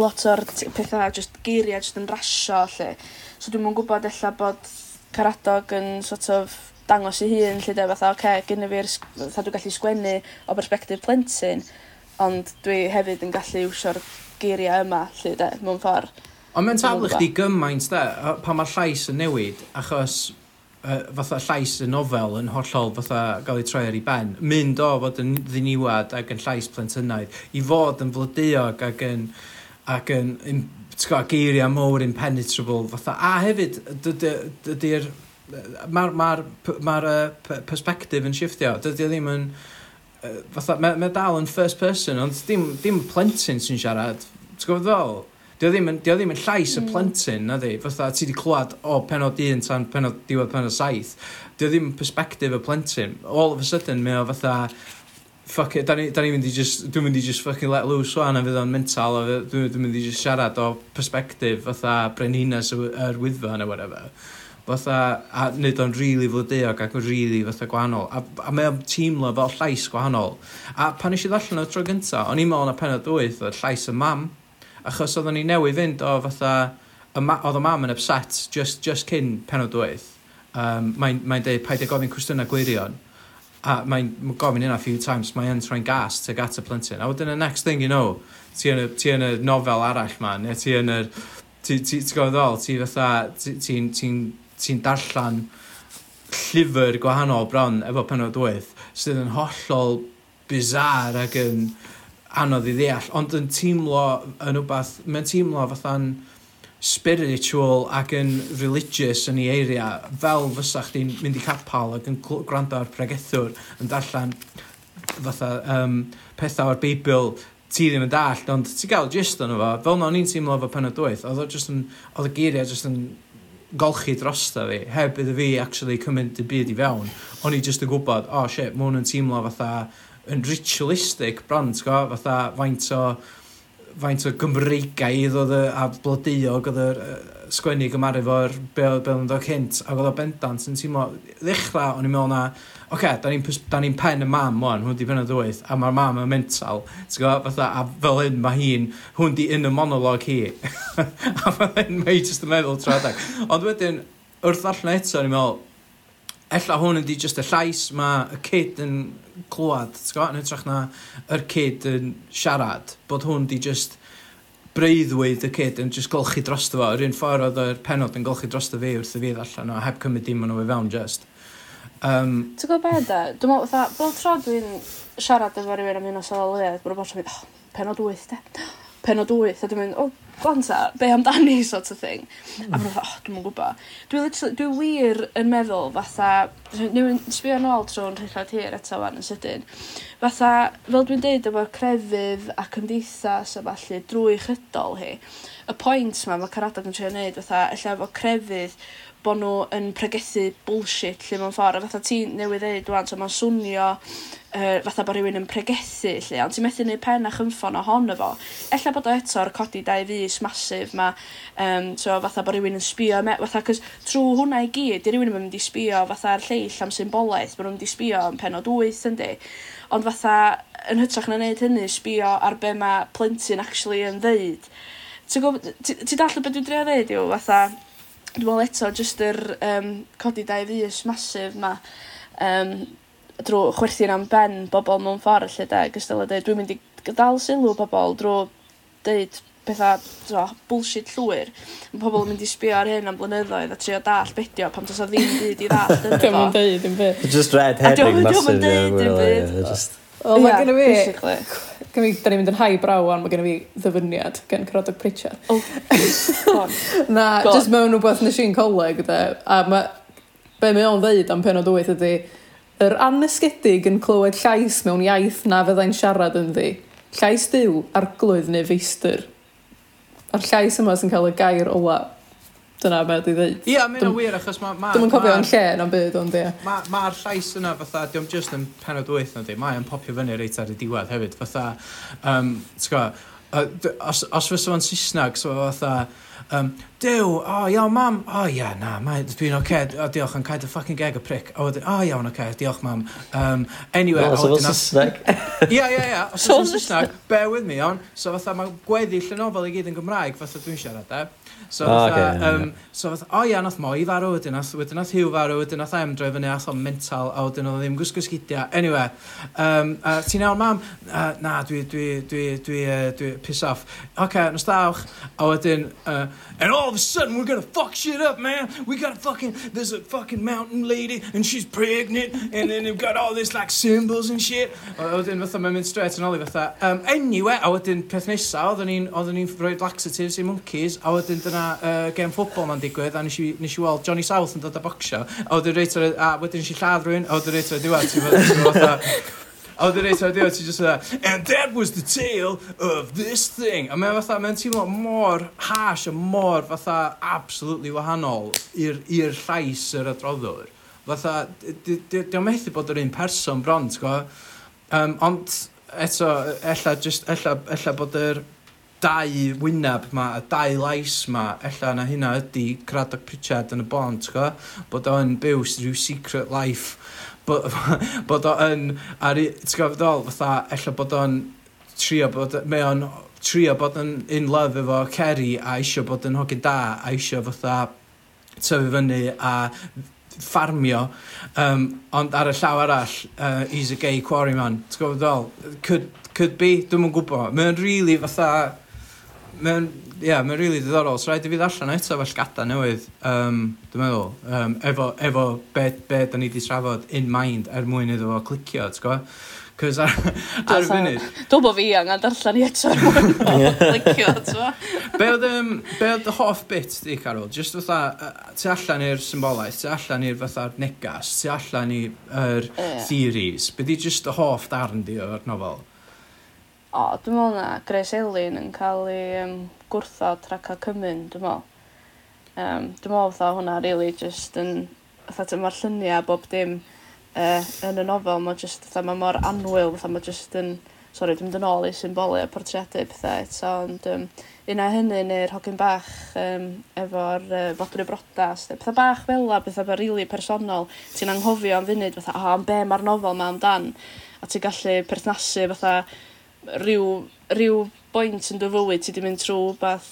lot o'r t- petha jyst geiria jyst yn rasio lle. So dwi'n mwyn gwybod ella bod Caradog yn sort of dangos i hun lle 'de fatha oce okay, gynna fi'r sg- fatha dwi'n gallu sgwennu o perspektif plentyn ond dwi hefyd yn gallu iwsio'r geiriau yma lle 'de mewn ffordd. Ond mae'n taflu chdi gymaint 'de yy pan mae'r llais yn newid achos uh, fatha llais y nofel yn hollol fatha gael ei troi ar ei ben mynd o fod yn ddiniwad ac yn llais plentynaidd i fod yn flodeuog ac yn ac yn, yn t'go' geiria mowr impenetrable fatha a hefyd dydy'r dy, dy, dy, dy, dy, dy, dy, dy, mae'r ma r, ma uh, perspective yn shiftio. Dydy o ddim yn... Uh, fatha, mae, ma dal yn first person, ond dim, dim plentyn sy'n siarad. T'w gwybod ddol? Dio ddim, yn, dio ddim yn llais y hmm. plentyn, na di. Fatha, ti wedi clywed o oh, penod 1 tan penod diwedd penod 7. Dio ddim perspective y plentyn. All of a sudden, mae o fatha, fuck it, da ni, da ni mynd i just, dwi'n mynd i just fucking let loose o'n a fydd o'n mental, a dwi'n dwi mynd i just siarad o perspective fatha brenhinas yr wyddfa neu whatever fatha, a wneud o'n rili really flodeuog ac yn rili really fatha gwahanol. A, a mae o'n teimlo fel llais gwahanol. A pan eisiau ddallan o tro gynta, o'n i'n meddwl na penod wyth o'r llais y mam, achos oedden ni newydd fynd o fatha, oedd y mam yn upset just, just cyn penod wyth. Um, mae'n mae dweud paid e gofyn cwestiynau gwirion. A mae'n gofyn hynna a few times, mae'n troi'n gas tuag at y plentyn. A wedyn y next thing you know, ti yn y, ti yn y nofel arall ma, neu ti yn y... Ti'n ti, ti, ti, ti, ti, ti, ti, ti, ti, ti'n darllan llyfr gwahanol bron efo penod 8 sydd yn hollol bizar ac yn anodd i ddeall, ond yn teimlo yn wbath mae'n teimlo fatha'n spiritual ac yn religious yn ei eiria, fel fysa chdi'n mynd i capal ac yn gwrando ar pregethwr yn darllen fatha um, pethau o'r Beibl ti ddim yn dallt, ond ti'n gael gist o'n efo, fel na o'n i'n teimlo efo penod 8, oedd o just yn, oedd y geiriau just yn golchi drosta fi, heb iddo fi actually cymryd y byd i fewn, o'n i jyst yn gwybod, oh shit, mae hwn yn teimlo fatha yn ritualistic brand, go, fatha faint o faint o Gymreigaidd oedd y, a blodeuog oedd yr uh, sgwennu gymaru fo'r be oedd yn dod cynt, ac oedd o bendant yn teimlo, ddechrau o'n i'n meddwl na, okay, da ni'n pys- da ni pen y mam wan, hwn di pen y ddwyth, a mae'r mam yn mental, ti'n gwybod, fatha, a fel hyn mae hi'n, hwn di yn y monolog hi. a fel hyn mae hi jyst yn meddwl tradag. Ond wedyn, wrth allan eto, ni'n meddwl, Ella hwn ydi just y llais mae y kid yn clywed, ti'n gwybod, yn hytrach na yr kid yn siarad, bod hwn di just breuddwyd y kid yn just golchi drosto fo, yr un ffordd oedd yr penod yn golchi drosto fi wrth i fi allan o heb cymryd dim ond o fe fewn just. Um, Ti'n gwybod beth da? Dwi'n meddwl, fatha, bob tro dwi'n siarad efo rhywun am un o sylwedd, mae'n bod tro mynd, oh, penod 8, de? Penod 8, a dwi'n mynd, oh, gwanta, be amdani, sort of thing. A mae'n oh, dwi'n mynd gwybod. Dwi'n dwi, dwi wir yn meddwl, fatha, dwi'n sbio yn ôl trwy'n rhywbeth hir eto fan yn sydyn, fatha, fel dwi'n deud, efo'r crefydd a cymdeithas a falle drwy chydol hi, y pwynt ma, mae Caradag yn trio wneud, fatha, ella efo crefydd, bod nhw yn pregethu bullshit lle mewn ffordd, a fatha ti newydd ddeud rwan, so mae'n swnio uh, fatha bod rhywun yn pregethu lle, ond ti'n methu neud pen a chymffon ohono fo. Ella bod o eto'r codi dau fus masif ma, um, so fatha bod rhywun yn sbio, me, fatha, cys trwy hwnna i gyd, di rhywun yn mynd i sbio fatha'r lleill am symbolaeth, bod nhw'n mynd i sbio yn penod 8 yndi. Ond fatha, yn hytrach na wneud hynny, sbio ar be mae plentyn actually yn ddeud. Ti'n gwybod, ti'n dallu beth dwi'n drio ddeud yw, fatha, dwi'n meddwl eto, jyst yr um, codi dau fus masif ma, um, drwy chwerthu'n am ben bobl mewn ffordd lle da, gystal â dweud, dwi'n mynd i dal sylw bobl drwy deud pethau so, bullshit llwyr. Mae pobl yn mynd i sbio ar hyn am blynyddoedd a trio dall bedio pam dos o ddim byd i ddall. Dwi'n mynd deud yn byd. Just red herring massive. Dwi'n mynd deud yn byd. O, mae gen i fi Gen i, da ni'n mynd yn high brow ond mae gen i fi ddyfyniad gen Crodog Pritchard. Oh, God. Na, God. just mewn rhywbeth nes i'n coleg, de. A ma, be mae o'n ddeud am penod 8 ydy, yr anesgedig yn clywed llais mewn iaith na fyddai'n siarad yn ddi. Llais diw, arglwydd neu feistr. A'r llais yma sy'n cael y gair ola Dyna be di ddeud. Ia, mae'n yna wir achos mae... Ma, Dwi'n ma, cofio yn lle na'n byd ond ie. Mae'r ma, ma llais yna fatha, diolch just yn penod wyth na di, mae'n popio fyny reit ar y diwedd hefyd. Fatha, um, go, os, os fysa fo'n Saesneg, so fatha, um, Dew, o oh, iawn mam, o oh, ia, na, dwi'n oce, okay. oh, diolch, yn cael dy ffucking geg y prick. O, oh, oh, iawn, oce, okay. diolch mam. Um, anyway, no, o, dyna... Saesneg. Ia, ia, ia, os fysa'n Saesneg, bear with me, on, So fatha, mae gweddill y nofel i gyd yn Gymraeg, fatha dwi'n siarad, e. Eh? So, oh, fatha, okay, um, so fatha, o ia, nath Moi farw, wedyn nath, wedyn nath hiw farw, wedyn nath Em droi fyny, nath o'n mental, a wedyn oedd ddim gwisgo sgidiau. Anyway, um, uh, ti'n iawn, mam? Uh, na, dwi, dwi, dwi, dwi, uh, dwi, piss off. okay nos dawch. A wedyn, uh, and all of a sudden we're gonna fuck shit up, man. We got a fucking, there's a fucking mountain lady, and she's pregnant, and then they've got all this like symbols and shit. A wedyn fatha, mae'n mynd straight yn oli fatha. Um, anyway, a wedyn peth nesaf, oedden ni'n ni, ni laxatives i monkeys, a wedyn dyna na uh, gem ffwbol ma'n digwydd, a nes i, nes i weld Johnny South yn dod a bocsio, a oedd y reit ar, a wedyn nes i lladd rhywun, a oedd y reit ar y diwedd, ti'n fawr, A oedd y reit ar y diwedd, ti'n just fatha, and that was the tale of this thing. A mae'n fatha, mae'n teimlo mor hash a mor fatha absolutely wahanol i'r llais yr adroddwr. Fatha, diolch methu bod yr un person bron, ti'n Um, ond, eto, ella, just, ella, ella bod yr... Er, dau wyneb ma, a dau lais ma, ella na hynna ydy Craddock Pritchard yn y bon, ti'n gwybod? Bod o'n byw rhyw secret life, bod, bod o'n, ti'n gwybod ddol, fatha, ella bod o'n trio bod, mae o'n trio bod yn in love efo Kerry a eisiau bod yn hogyn da, a eisiau fatha tyfu fyny a ffarmio, um, ond ar y llaw arall, uh, he's a gay quarryman, ti'n gwybod ddol, could, could be, dwi'n mwyn gwybod, mae'n really fatha, mae'n, yeah, mae'n really diddorol. So rhaid i fi ddarllen eto fel gada newydd, um, dwi'n meddwl, um, efo, efo be, be da ni wedi trafod in mind er mwyn iddo fo clicio, ti'n gwybod? Cos ar, ar y funud... Dwi'n bod fi angen darllen i eto er mwyn clicio, ti'n Be oedd um, be oedd y hoff bit di, Carol? Just fatha, uh, ti allan i'r symbolaeth, ti allan i'r fatha'r negas, ti allan i'r er yeah. theories. Be di just y hoff darn di o'r nofel? O dwi'n meddwl na. Grace Elin yn cael ei um, gwrthod rhag ca'l cymun dwi me'wl. Yym dwi me'wl fatha hwnna really, just yn fatha t'o' ma'r llunia' bob dim uh, yn y nofel mae just, fatha mae mor anwyl, fatha mae just yn Sorry, dwi'n mynd yn ôl i symbole a portreadu pethau, eto ond Um, un a hynny neu'r hogyn bach um, efo'r yy fodryb brodas ne' petha bach fela pethau ma' rili personol. Ti'n anghofio am funud fatha o am be' mae'r nofel 'ma amdan? A ti'n gallu perthnasu fatha rhyw, rhyw boint yn dy fywyd ti wedi mynd trwy beth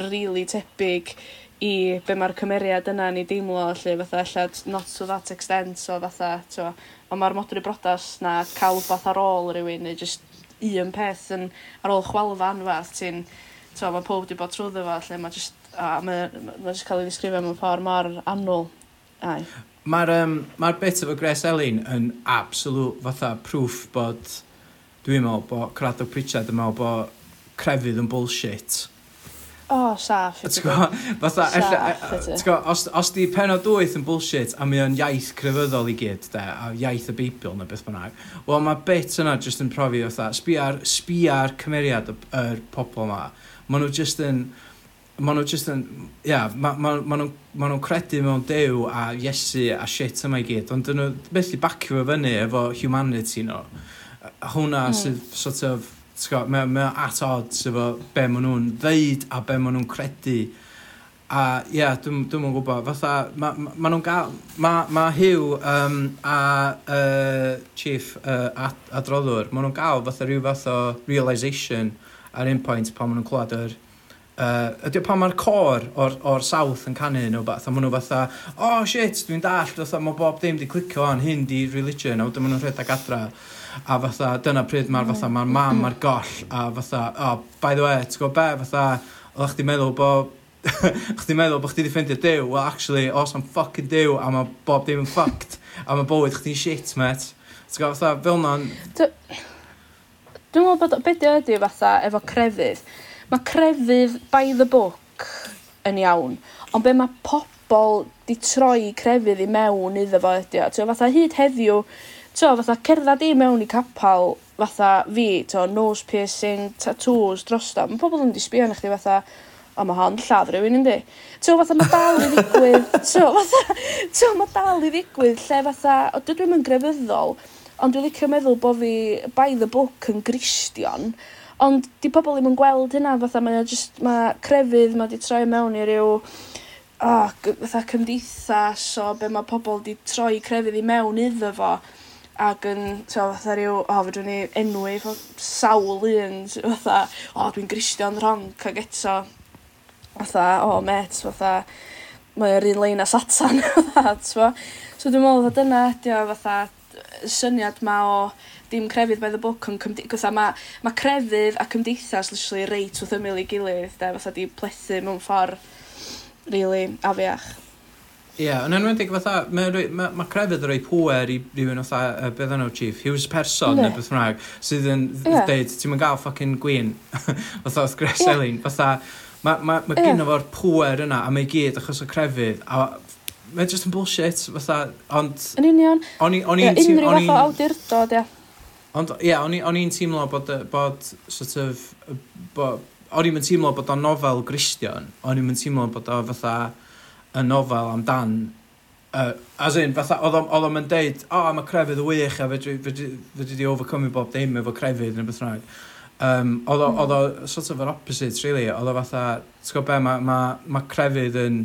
really tebyg i be mae'r cymeriad yna ni deimlo lle fatha allad not to that extent so fatha to, ond mae'r modru brodas na cael wbath ar ôl rhywun neu just un peth yn ar ôl chwalfa anfath ti'n to, mae pob wedi bod trwy fo lle mae just a mae, mae just cael ei ddisgrifio mewn ffordd mor annwl ai. Mae'r um, mae bit efo Grace Elin yn absolute fatha proof bod Dwi'n meddwl bod Craddock Pritchard yn meddwl bod crefydd yn bullshit. O, oh, saff. Ti'n gwybod? Fatha, ella, e, ti'n gwybod, os, os di penod dwyth yn bullshit a mae o'n iaith crefyddol i gyd, de, a iaith y Beibl neu beth bynnag, wel mae bit yna jyst yn profi fatha, sbia'r, sbia'r cymeriad y, yr pobl yma. Maen nhw jyst yn, maen nhw jyst yn, ia, yeah, maen ma, ma nhw'n ma nhw credu mewn dew a Iesu a shit yma i gyd, ond dyn nhw methu bacio fo fyny efo humanity nhw. No hwnna mm. sydd sort of, mae o at odds efo be maen nhw'n ddeud a be maen nhw'n credu. A ie, yeah, dwi'n dwi gwybod, fatha, mae ma, ma nhw'n gael, mae ma Hugh um, a uh, Chief uh, ad, adroddwr, mae nhw'n gael fatha rhyw fath o realisation ar un pwynt pan maen nhw'n clywed yr Uh, ydy o pan mae'r cor o'r, or South yn canu nhw beth, a maen nhw fatha, oh shit, dwi'n dall, fatha, mae bob dim di clicio o'n hyn di religion, a wedyn maen nhw'n rhedeg adra a fatha, dyna pryd mae'r fatha, mae'r mam ar goll, a fatha, oh, by the way, ti'n gwybod be, fatha, oedd chdi meddwl bod chdi meddwl bod chdi wedi ffeindio dew, well actually, os am fucking dew, a mae bob dim yn fucked, a mae bywyd chdi'n shit, met. Ti'n gwybod, fatha, fel na'n... Dwi'n meddwl bod, beth ydy fatha efo crefydd? Mae crefydd by the book yn iawn, ond be mae pobl di troi crefydd i mewn iddo fo ydy o. Ti'n fatha hyd heddiw, t'o' fatha cerddad i mewn i capal fatha fi t'o' nose piercing tattoos, drosto mae pobl yn mynd i sbïo arnoch chdi fatha o mae hon lladd rywun yndi? T'o' fatha mae dal i ddigwydd t'o' fatha t'o' mae dal i ddigwydd lle fatha o dydw i'm yn grefyddol ond dwi'n licio meddwl bod fi by the book yn Gristion ond 'di pobl ddim yn gweld hynna fatha mae o jyst ma' crefydd mae 'di troi mewn i ryw o gy- fatha cymdeithas o be' mae pobl 'di troi crefydd i mewn iddo fo Ac yn t'o' fatha ryw o fedrwn ni enwi pob sawl un sy fatha o dwi'n Gristion ronc ac eto fatha o mêt fatha mae o'r un lein a Satan fatha t'mo'? So dwi'n meddwl, fod dyna, ydi o fatha y syniad 'ma o dim crefydd by the book on' cymdeithas, mae ma' crefydd a cymdeithas literally reit wrth ymyl i gilydd 'de fatha 'di plethu mewn ffordd, really, afiach. Ie, yeah, yn enwedig fatha, mae ma, ma crefydd yn rhoi pwer i rhywun fatha, uh, beth yno chief, Hughes person neu beth rhaeg, sydd yn yeah. dweud, ti'n mynd gael ffocin gwyn, fatha oedd Gres yeah. Elin, fatha, mae ma, ma yeah. gen fo'r pwer yna, a mae gyd achos o crefydd, a mae just yn bullshit, fatha, ond... Yn union. O'n i'n... Yeah, unrhyw fath o awdurdod, ie. Ond, ie, yeah, o'n i'n teimlo bod, bod, sort of, bod, o'n i'n teimlo bod o'n nofel Gristion, o'n i'n teimlo bod o fatha y nofel amdan Uh, as in, fatha, oedd o'n deud, o, oh, mae crefydd y wych a fedri di overcome bob dim efo crefydd yn y beth rhaid. Um, oedd o sort of yr opposite, really. Oedd o fatha, ti'n gwybod be, mae ma, ma crefydd yn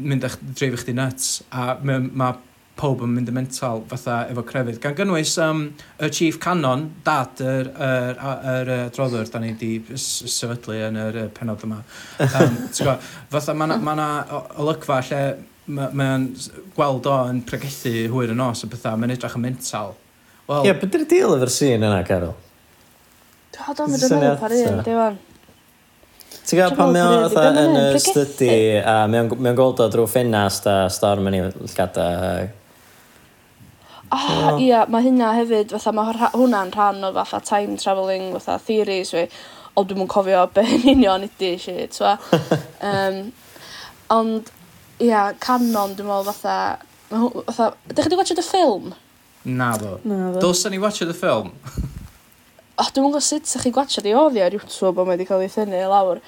mynd a'ch dreif eich di nuts a mae ma pob yn mynd yn mental fatha efo crefydd. Gan gynnwys um, y chief canon, dad, yr, yr, yr, yr droddwr, da ni wedi sefydlu yn yr penod yma. Um, fatha, mae yna ma, na, ma na olygfa lle mae'n ma gweld o yn pregethu hwyr yn os y bethau, mae'n edrych yn mental. Wel... Ie, yeah, beth yw'r deal efo'r sîn yna, Carol? Do, do, mae'n dod par un, diwan. Ti'n gael pan mae o'n fatha yn y studi a mae o'n gweld o drwy ffenast a storm yn ei llgada O ia mae hynna hefyd fatha mae rha- hwnna'n rhan o fatha time travelling fatha theories fi O, dwi'n mwyn cofio be' yn union ydi si, twa. um, ond ia Canon dwi'n meddwl, fatha ma' hw- fatha 'dych chi wedi watched y ffilm? Na, ddo. Dylsan ni watsiad y ffilm? O oh, dwi'n mwyn gwybod sut ydych chi gwatsiad 'i oddi ar YouTube o mae wedi cael ei thynnu i lawr.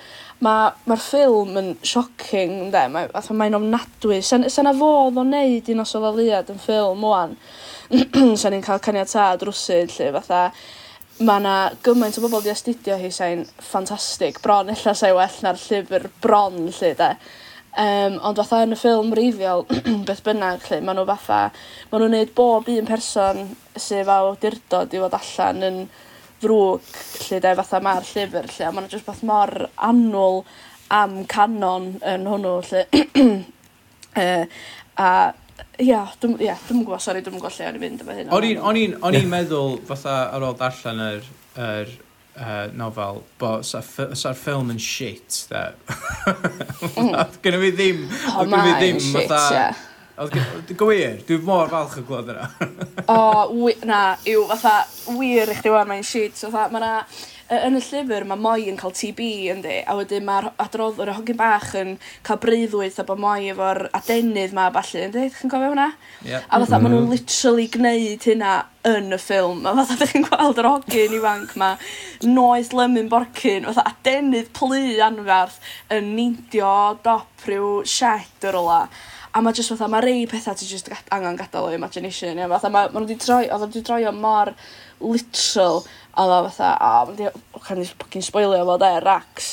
Mae'r Ma' ffilm yn shocking ynde mae fatha mae'n ofnadwy 'san sa 'na fodd o wneud un os o ddaliad yn ffilm ŵan sa ni'n cael caniatad rwsyd lle fatha mae yna gymaint o bobl di astudio hi sa'n ffantastig. Bron illa sa'i well na'r llyfr bron lle de. Um, ond fatha yn y ffilm reiddiol, beth bynnag lle, maen nhw fatha, maen nhw'n neud bob un person sydd â awdurdod i fod allan yn ddrwg lle de fatha mae'r llyfr lle, a maen nhw'n just beth mor annwl am canon yn hwnnw lle. uh, a Ia, dwm, ia, dwi'm yn gwybod, sori, dwi'n gwybod lle o'n i'n mynd efo hynna. O'n i'n- O'n i'n o'n i'n meddwl, fatha ar ôl darllen yr, yr uh, nofel, bo sa'r sa ffilm yn shit, da. Oedd i fi ddim, mhm. O, oedd gen i fi oh, mae'n ddim, shit, ia. fatha... Oedd gen- Gwir, dwi mor falch o glod yna. O, wi- na, yw, fatha, wir i chdi wan, mae'n shit, fatha, mae na yn y llyfr mae Moi yn cael TB yndi, a wedyn mae'r adroddwr y hogyn bach yn cael breuddwyd a bod Moi efo'r adenydd ma falle, yndi? Chi'n cofio hwnna? Yeah. A fatha, mm -hmm. maen nhw'n mhm. literally gwneud hynna yn y ffilm. A fatha, ydych chi'n gweld yr hogyn ifanc ma, noes lymyn borcyn, fatha adenydd plu anferth yn neidio dop rhyw shed yr ola a mae jyst fatha, mae rei pethau ti jyst angen gadael o imagination, ia, fatha, mae, mae nhw wedi troi, oedd wedi troi o mor literal odd o fatha o ma'n can i fucking spoilio fo de, Rax.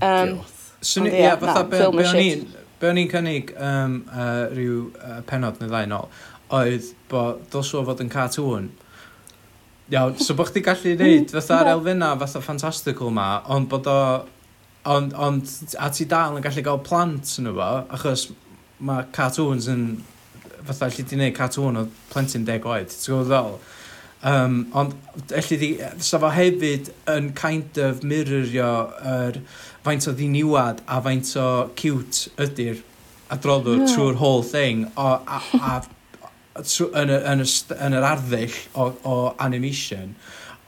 Um, Swn i, Ond ie, ie, fatha na, be, ffilm be yn o'n shit. i'n... Be o'n i'n cynnig um, uh, rhyw uh, penod neu ddau nôl, oedd bod dylsio fod yn cartoon. Iawn, so bod chdi gallu neud fatha'r elfenna fatha fantastical ma, ond bod o... Ond, ond, a ti dal yn gallu gael plant yn efo, achos mae cartoons yn... Fatha, lle ti'n neud cartoon o plentyn deg oed, ti'n gwybod ddol? Um, ond elli di, sa fo hefyd yn kind of mirrorio yr faint o ddiniwad a faint o cute ydy'r adroddwr yeah. trwy'r whole thing o, a, a, a trw, yn, y, yn, y, yn yr arddull o, o animation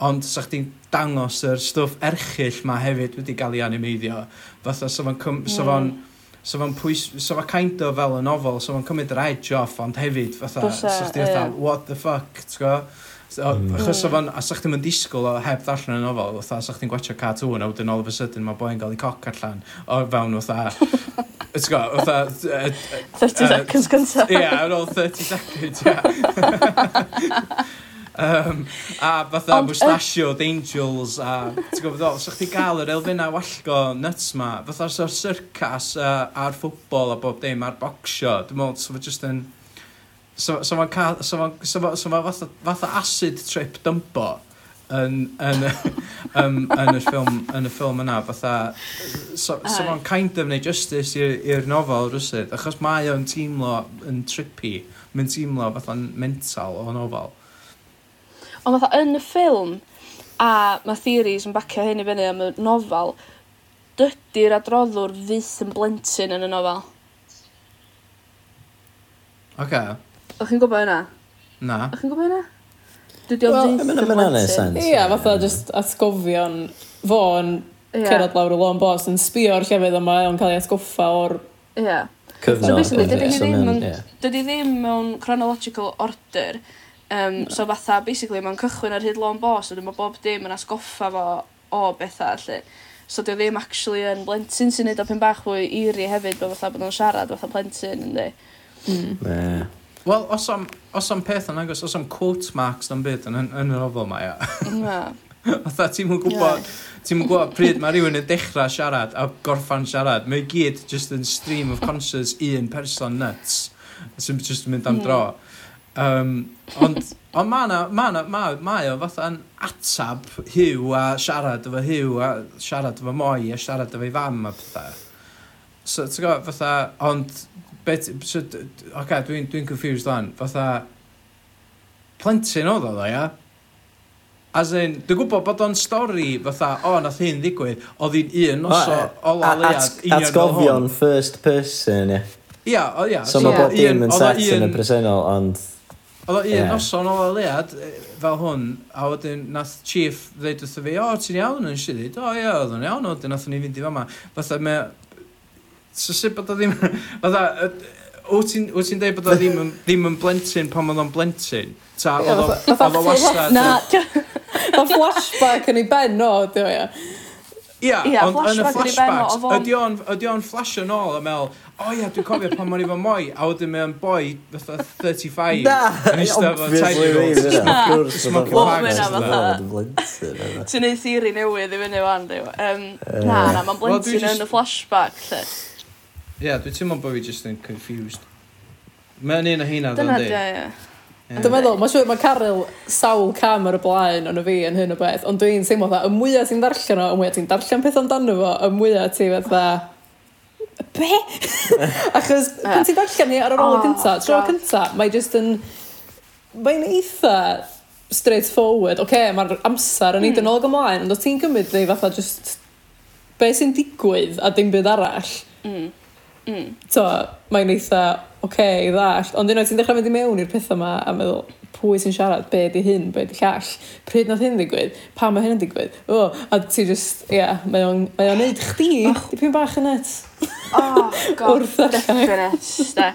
ond sa chdi'n dangos yr stwff erchill ma hefyd wedi cael ei animeiddio fatha sa fo'n mm. sa fo'n pwys So fo'n kind of fel y nofel so fo'n cymryd yr edge off ond hefyd fatha Bysa, sa chdi'n yeah. what the fuck ti'n So. Mm. Achos o fan, a sa'ch ddim yn disgwyl o heb ddarllen y nofel, fatha sa'ch ddim gwachio cartoon, a wedyn all of a sudden mae boi'n gael ei coc allan, o fewn fatha, It's got, fatha... 30 seconds gyntaf. Ie, yeah, ar ôl 30 seconds, ie. Um, a fatha Ond, mustachioed uh... angels a ti'n gwybod o, sa'ch ti gael yr elfenna wallgo nuts ma fatha so'r circus uh, a'r ffwbol a bob dim a'r bocsio dwi'n meddwl sef just yn So, so mae'n ca... So mae'n so ma, so ma fatha, fatha acid trip dymbo yn, yn, um, yn, y ffilm, yn y ffilm yna, fatha, so, so mae'n kind of neud justice i'r nofel rwysyd, achos mae o'n teimlo yn trippy, mae'n teimlo fatha'n mental o nofel. Ond fatha yn y ffilm, a mae theories yn bacio hyn i fyny am y nofel, dydy'r adroddwr fyth yn blentyn yn y nofel. Oce. Okay. O'ch chi'n gwybod hynna? Na. O'ch chi'n gwybod hynna? Dydy o'n Wel, ma'n ma'n sense. Ie, fatha just atgofion fo yn Ie. cerdded lawr y lôn bos yn sbio'r llefydd yma o'n cael ei atgoffa o'r... Ie. So Cyfnod. basically, dydy hi ddim mewn, dydy ddim mewn chronological order. Um, so fatha, basically, mae'n cychwyn ar hyd lôn bos, a mae bob dim yn asgoffa fo o bethau, allu. So dio ddim actually yn blentyn sy'n neud o pen bach fwy eiri hefyd, bod fatha bod nhw'n siarad fatha plentyn, yndi. Mm. Ne. Wel, os am, os am peth yn agos, os am quote marks na'n byd yn, yn, yn y nofel mae, ia. Na. Otha, ti'n mwyn gwybod, ti'n mwyn gwybod pryd mae rhywun yn dechrau siarad a gorffan siarad. Mae gyd just yn stream of conscious un person nuts. Sy'n just yn mynd am dro. Um, ond ond mae yna, mae yna, mae ma o fatha'n atab hiw a siarad efo hiw a siarad efo moi a siarad efo ei fam a pethau. So, ti'n gwybod, fatha, ond Bet, so, oce, dwi'n dwi confused lan. Fatha, plentyn oedd o o, ia? As in, dwi'n gwybod bod o'n stori fatha, o, oh, nath hyn ddigwydd, oedd hi'n un os o e, la leiad, union fel hwn. first person, ie. Ia, o ia. So mae bob dim yn set yn y presennol, ond... Oedd o un noson o la leiad, e, fel hwn, a wedyn nath chief ddeud wrtho fi, o, ti'n iawn yn sydd? O, ia, oedd o'n iawn, wedyn nath ni fynd i fama. Fatha, mae So sut bod o ddim... Fatha, yy, wyt ti'n wyt ti'n deud bod o ddim, yn- ddim yn blentyn pan oedd o'n blentyn? Ta, Ie, oedd o- fatha- oedd o wastad... Na, Mae flashback yn ei ben o, dio ia. Ia, Ia, ond yn y flashback yn ei ben o, flashbacks, oedd o'n- ydy o'n- ydy o'n flasho nôl a meddwl, o ia, dwi'n cofio pan mae'n efo moi, a wedyn mae'n boi fatha 35. yn eistedd efo tiny ddim, roll. yna. Wrth Smoking gwrs, Wel, ma' fatha- yn blentyn. Ti'n neud theori newydd i fyny fan, diw. Um, na, na, mae'n Wel, dwi blentyn jyst- yn y flashback, lle. Ie, yeah, dwi'n teimlo bod fi just yn confused. Mae'n un o hynna, dyna Dyna di. di, ie. Dwi'n meddwl, mae'n siŵr, mae Caryl sawl cam ar y blaen ond y fi yn hyn o beth, ond dwi'n teimlo fatha, y mwyaf ti'n darllen o, y mwyaf ti'n darllen peth amdano fo, y mwyaf ti fatha, be? Achos, pan ti'n darllen ni ar yr ôl oh, Oh, cynta, tro God. cynta, mae just yn, mae'n eitha straight forward, oce, okay, mae'r amser yn mm. yn ôl ac ymlaen, ond os ti'n cymryd ddi fatha just, be sy'n digwydd a dim byd arall, Mm. So, mae'n eitha, oce, okay, ddall. Ond unwaith ti'n dechrau mynd i mewn i'r pethau yma a meddwl, pwy sy'n siarad, be di hyn, be di llall, pryd nath hyn ddigwydd, pa mae hyn yn digwydd, o, a ti just, ie, yeah, mae o'n neud chdi, oh. dipyn bach yn net. Oh, god, definite, fatha,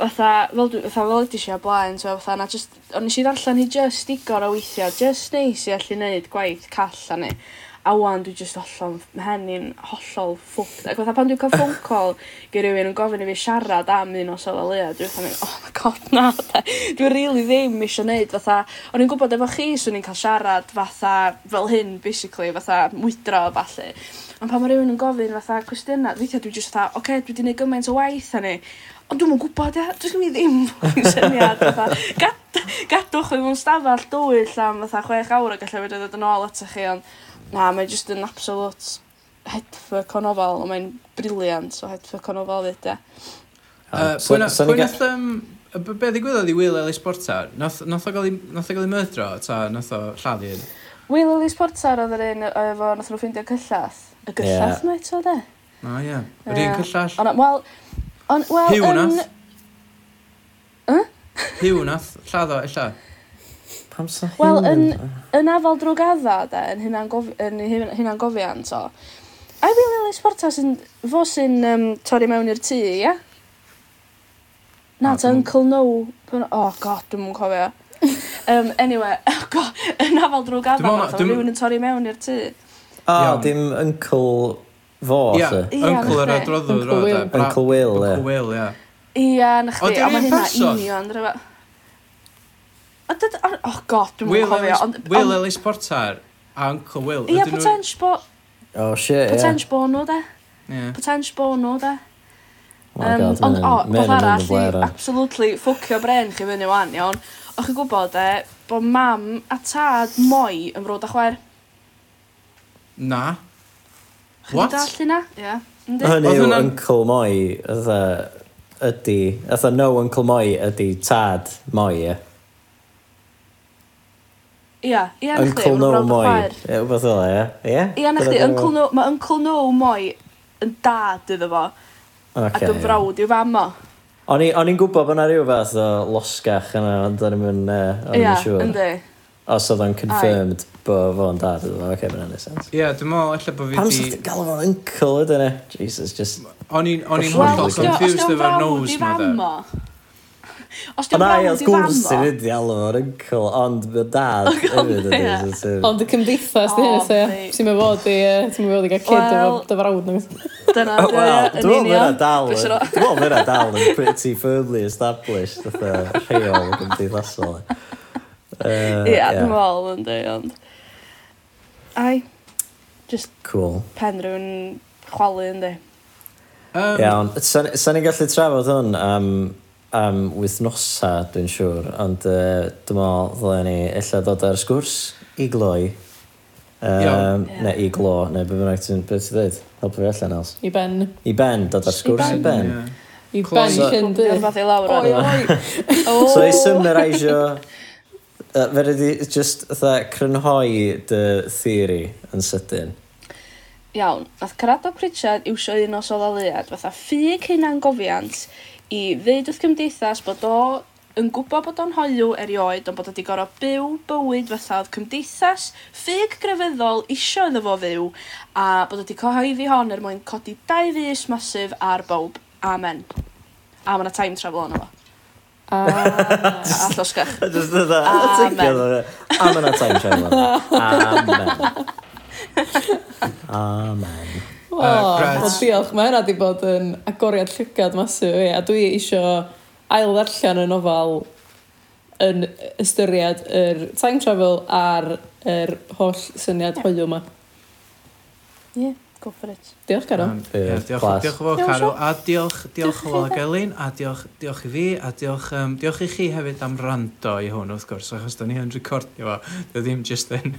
fel, fatha, fel ydych chi o blaen, so fatha, na just, o'n i si ddarllen hi just igor o weithiau, just neis i allu neud gwaith call a ni a 'wan dwi jyst hollol ma'hen i'n hollol ffwc- ac fatha pan dwi'n cael phone call gyda rhywun yn gofyn i fi siarad am un o safle leoedd dwi'n fatha mynd oh my God na 'de dwi rili ddim eisiau neud fatha o'n i'n gwybod efo chi swn i'n cael siarad fatha fel hyn basically fatha mwydro a ballu. Ond pan mae rhywun yn gofyn fatha cwestiynau weithia' dwi jyst fatha oce okay, dwi wedi gwneud gymaint o waith hynny. Ond dwi'n mwyn gwybod ia dwi'n gen ddim yn syniad fatha gad- gadwch fi mewn stafell dwyll am fatha chwech awr a gallai wedi dod yn ôl atoch chi ond Na mae jyst yn absolute hedfuck o nofel, ond mae'n briliant o hedfuck o nofel fyd, de. Uh, pwy nath... Um, be ddigwyddodd i Will Ellis Porta? Nath o gael ei myrdro, ta nath o lladdu'n? Will Ellis Porta oedd yr un efo nath nhw ffeindio cyllath. Y gyllath yeah. mae eto, de? O, ie. Yr un cyllall. Wel, Wel, Hiw nath. Hiw nath, lladdo, illa amser hyn. Wel, yn, yn afal drogadda, de, yn hynna'n gofiant, hynna gofian, so. A i fi Lili Sparta sy'n, fo sy'n um, torri mewn i'r tŷ, ia? Yeah? Na, ta Uncle No. Oh, god, dwi'n mwyn cofio. um, anyway, oh god, yn afal drwy drogadda, oedd rhywun yn torri mewn i'r tŷ. O, oh, dim Uncle fo, Ia, Uncle yr adroddwr. Uncle Will. Uncle Will, ie. Ia, na chdi, a mae hynna union, rhywbeth. Oh god, dwi'n cofio. Will Ellis Portar a Uncle Will. Ia, potential bo... Oh shit, ia. Potential bo nhw, de. Potential bo nhw, de. Oh ond, o, beth arall, absolutely, ffwcio bren chi fyny wan, iawn. O'ch chi'n gwybod, e, bod mam a tad moi yn frod a chwer? Na. What? Chi'n dall hynna? Ie. Hynny yw uncle moi, ydy, e, ydy e no uncle moi ydy tad moi, ie. Ia, ia na chdi. Uncle No Moi. Ie, wbeth ola, ia. Ie? Ia na chdi, Uncle No... Mae Uncle No Moi yn dad iddo fo. Okay, ac yn frawd i'w fam o. O'n i'n gwybod bod yna rhyw fath o losgach yna, ond o'n i'n mynd uh, siŵr. yndi. Os oedd o'n confirmed bod fo'n dad iddo fo, oce, okay, mae'n sense. Ie, dwi'n meddwl efallai bod fi di... Pam sydd ti'n galw fo'n uncle ydyn ni? Jesus, just... O'n i'n hollol confused efo'r nose ma, dde. Os dwi'n brawd i fam o... Gwrs i fynd i alw o'r uncle, ond fy dad hefyd yn dweud. Ond y cymdeithas di hynny, se. Ti'n mynd fod i, ti'n mynd fod i gael kid efo dy frawd nhw. Dyna, oh, dwi'n union. Dwi'n meddwl fyna dal yn pretty firmly established, fatha rheol cymdeithasol. Ie, dwi'n meddwl yn dweud, ond... Ai. Just cool. pen rhywun chwalu, ynddi. Um, Iawn, sa'n ni'n gallu trafod hwn am um, am wythnosa, dwi'n siŵr, ond uh, dwi'n meddwl ddylen ni illa dod ar sgwrs i gloi. Um, yeah. Neu i glo, neu beth bynnag ti'n beth ti'n dweud. Helpu fi allan, Els. I ben. I ben, dod ar sgwrs i ben. I ben cyn dy. Fath i lawr oi, oi. So i symmerisio, uh, fe rydw i just tha, crynhoi dy theori yn sydyn. Iawn, nath Carado Pritchard iwsio un o soddoliad fatha ffug hynna'n gofiant i ddeud wrth cymdeithas bod o yn gwybod bod o'n hoiw erioed, ond bod o wedi gorau byw bywyd fatha oedd cymdeithas ffug grefyddol isio iddo fo fyw, a bod o wedi cyhoeddi hon er mwyn codi dau ddys masif ar bob. Amen. A mae yna time travel ono fo. A llosgach. Just dda. Amen. A yna time travel. Amen. Amen. O, uh, gret. Well, diolch, mae hynna wedi bod yn agoriad llygad masif i, a dwi eisiau ail ddarllen y nofal yn ystyried yr time travel a'r yr holl syniad yeah. hoiw yma. Ie. Yeah go for it. Diolch, Carol. Um, yeah, diolch, class. diolch fawr, Carol. A diolch, diolch yn fawr, Gelin. A diolch, diolch i fi. A diolch, um, diolch i chi hefyd am rando i hwn, wrth gwrs, achos da ni yn recordio fo. Dio ddim just yn...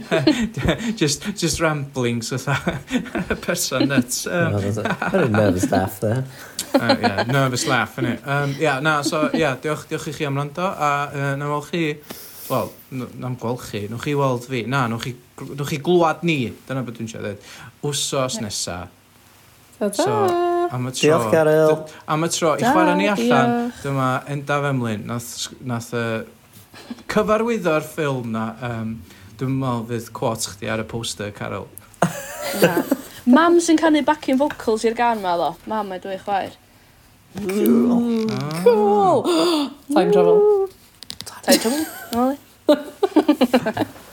just, just ramblings with that person nuts. Um, Very nervous laugh there. uh, yeah, nervous laugh, innit? Um, yeah, na, so, yeah, diolch, diolch i chi am rando. A uh, na chi Wel, na'm gweld chi. Nwch chi weld fi. Na, nwch chi nwch chi glwad ni. Dyna beth dwi'n siarad. ddeud. Wsos nesa. Ta-ta! So, am y tro... Diolch, Garyl. D- Am y tro, i Da, chwarae ni allan, diolch. dyma Endaf Emlyn, nath, nath uh, cyfarwyddo'r ffilm na, um, dwi'n meddwl fydd quotes chdi ar y poster, Carol. Na. Mam sy'n canu backing vocals i'r gan ma, ddo. Mam, mae dwi'n chwaer. Cool! Ah. Time travel. Thời thôi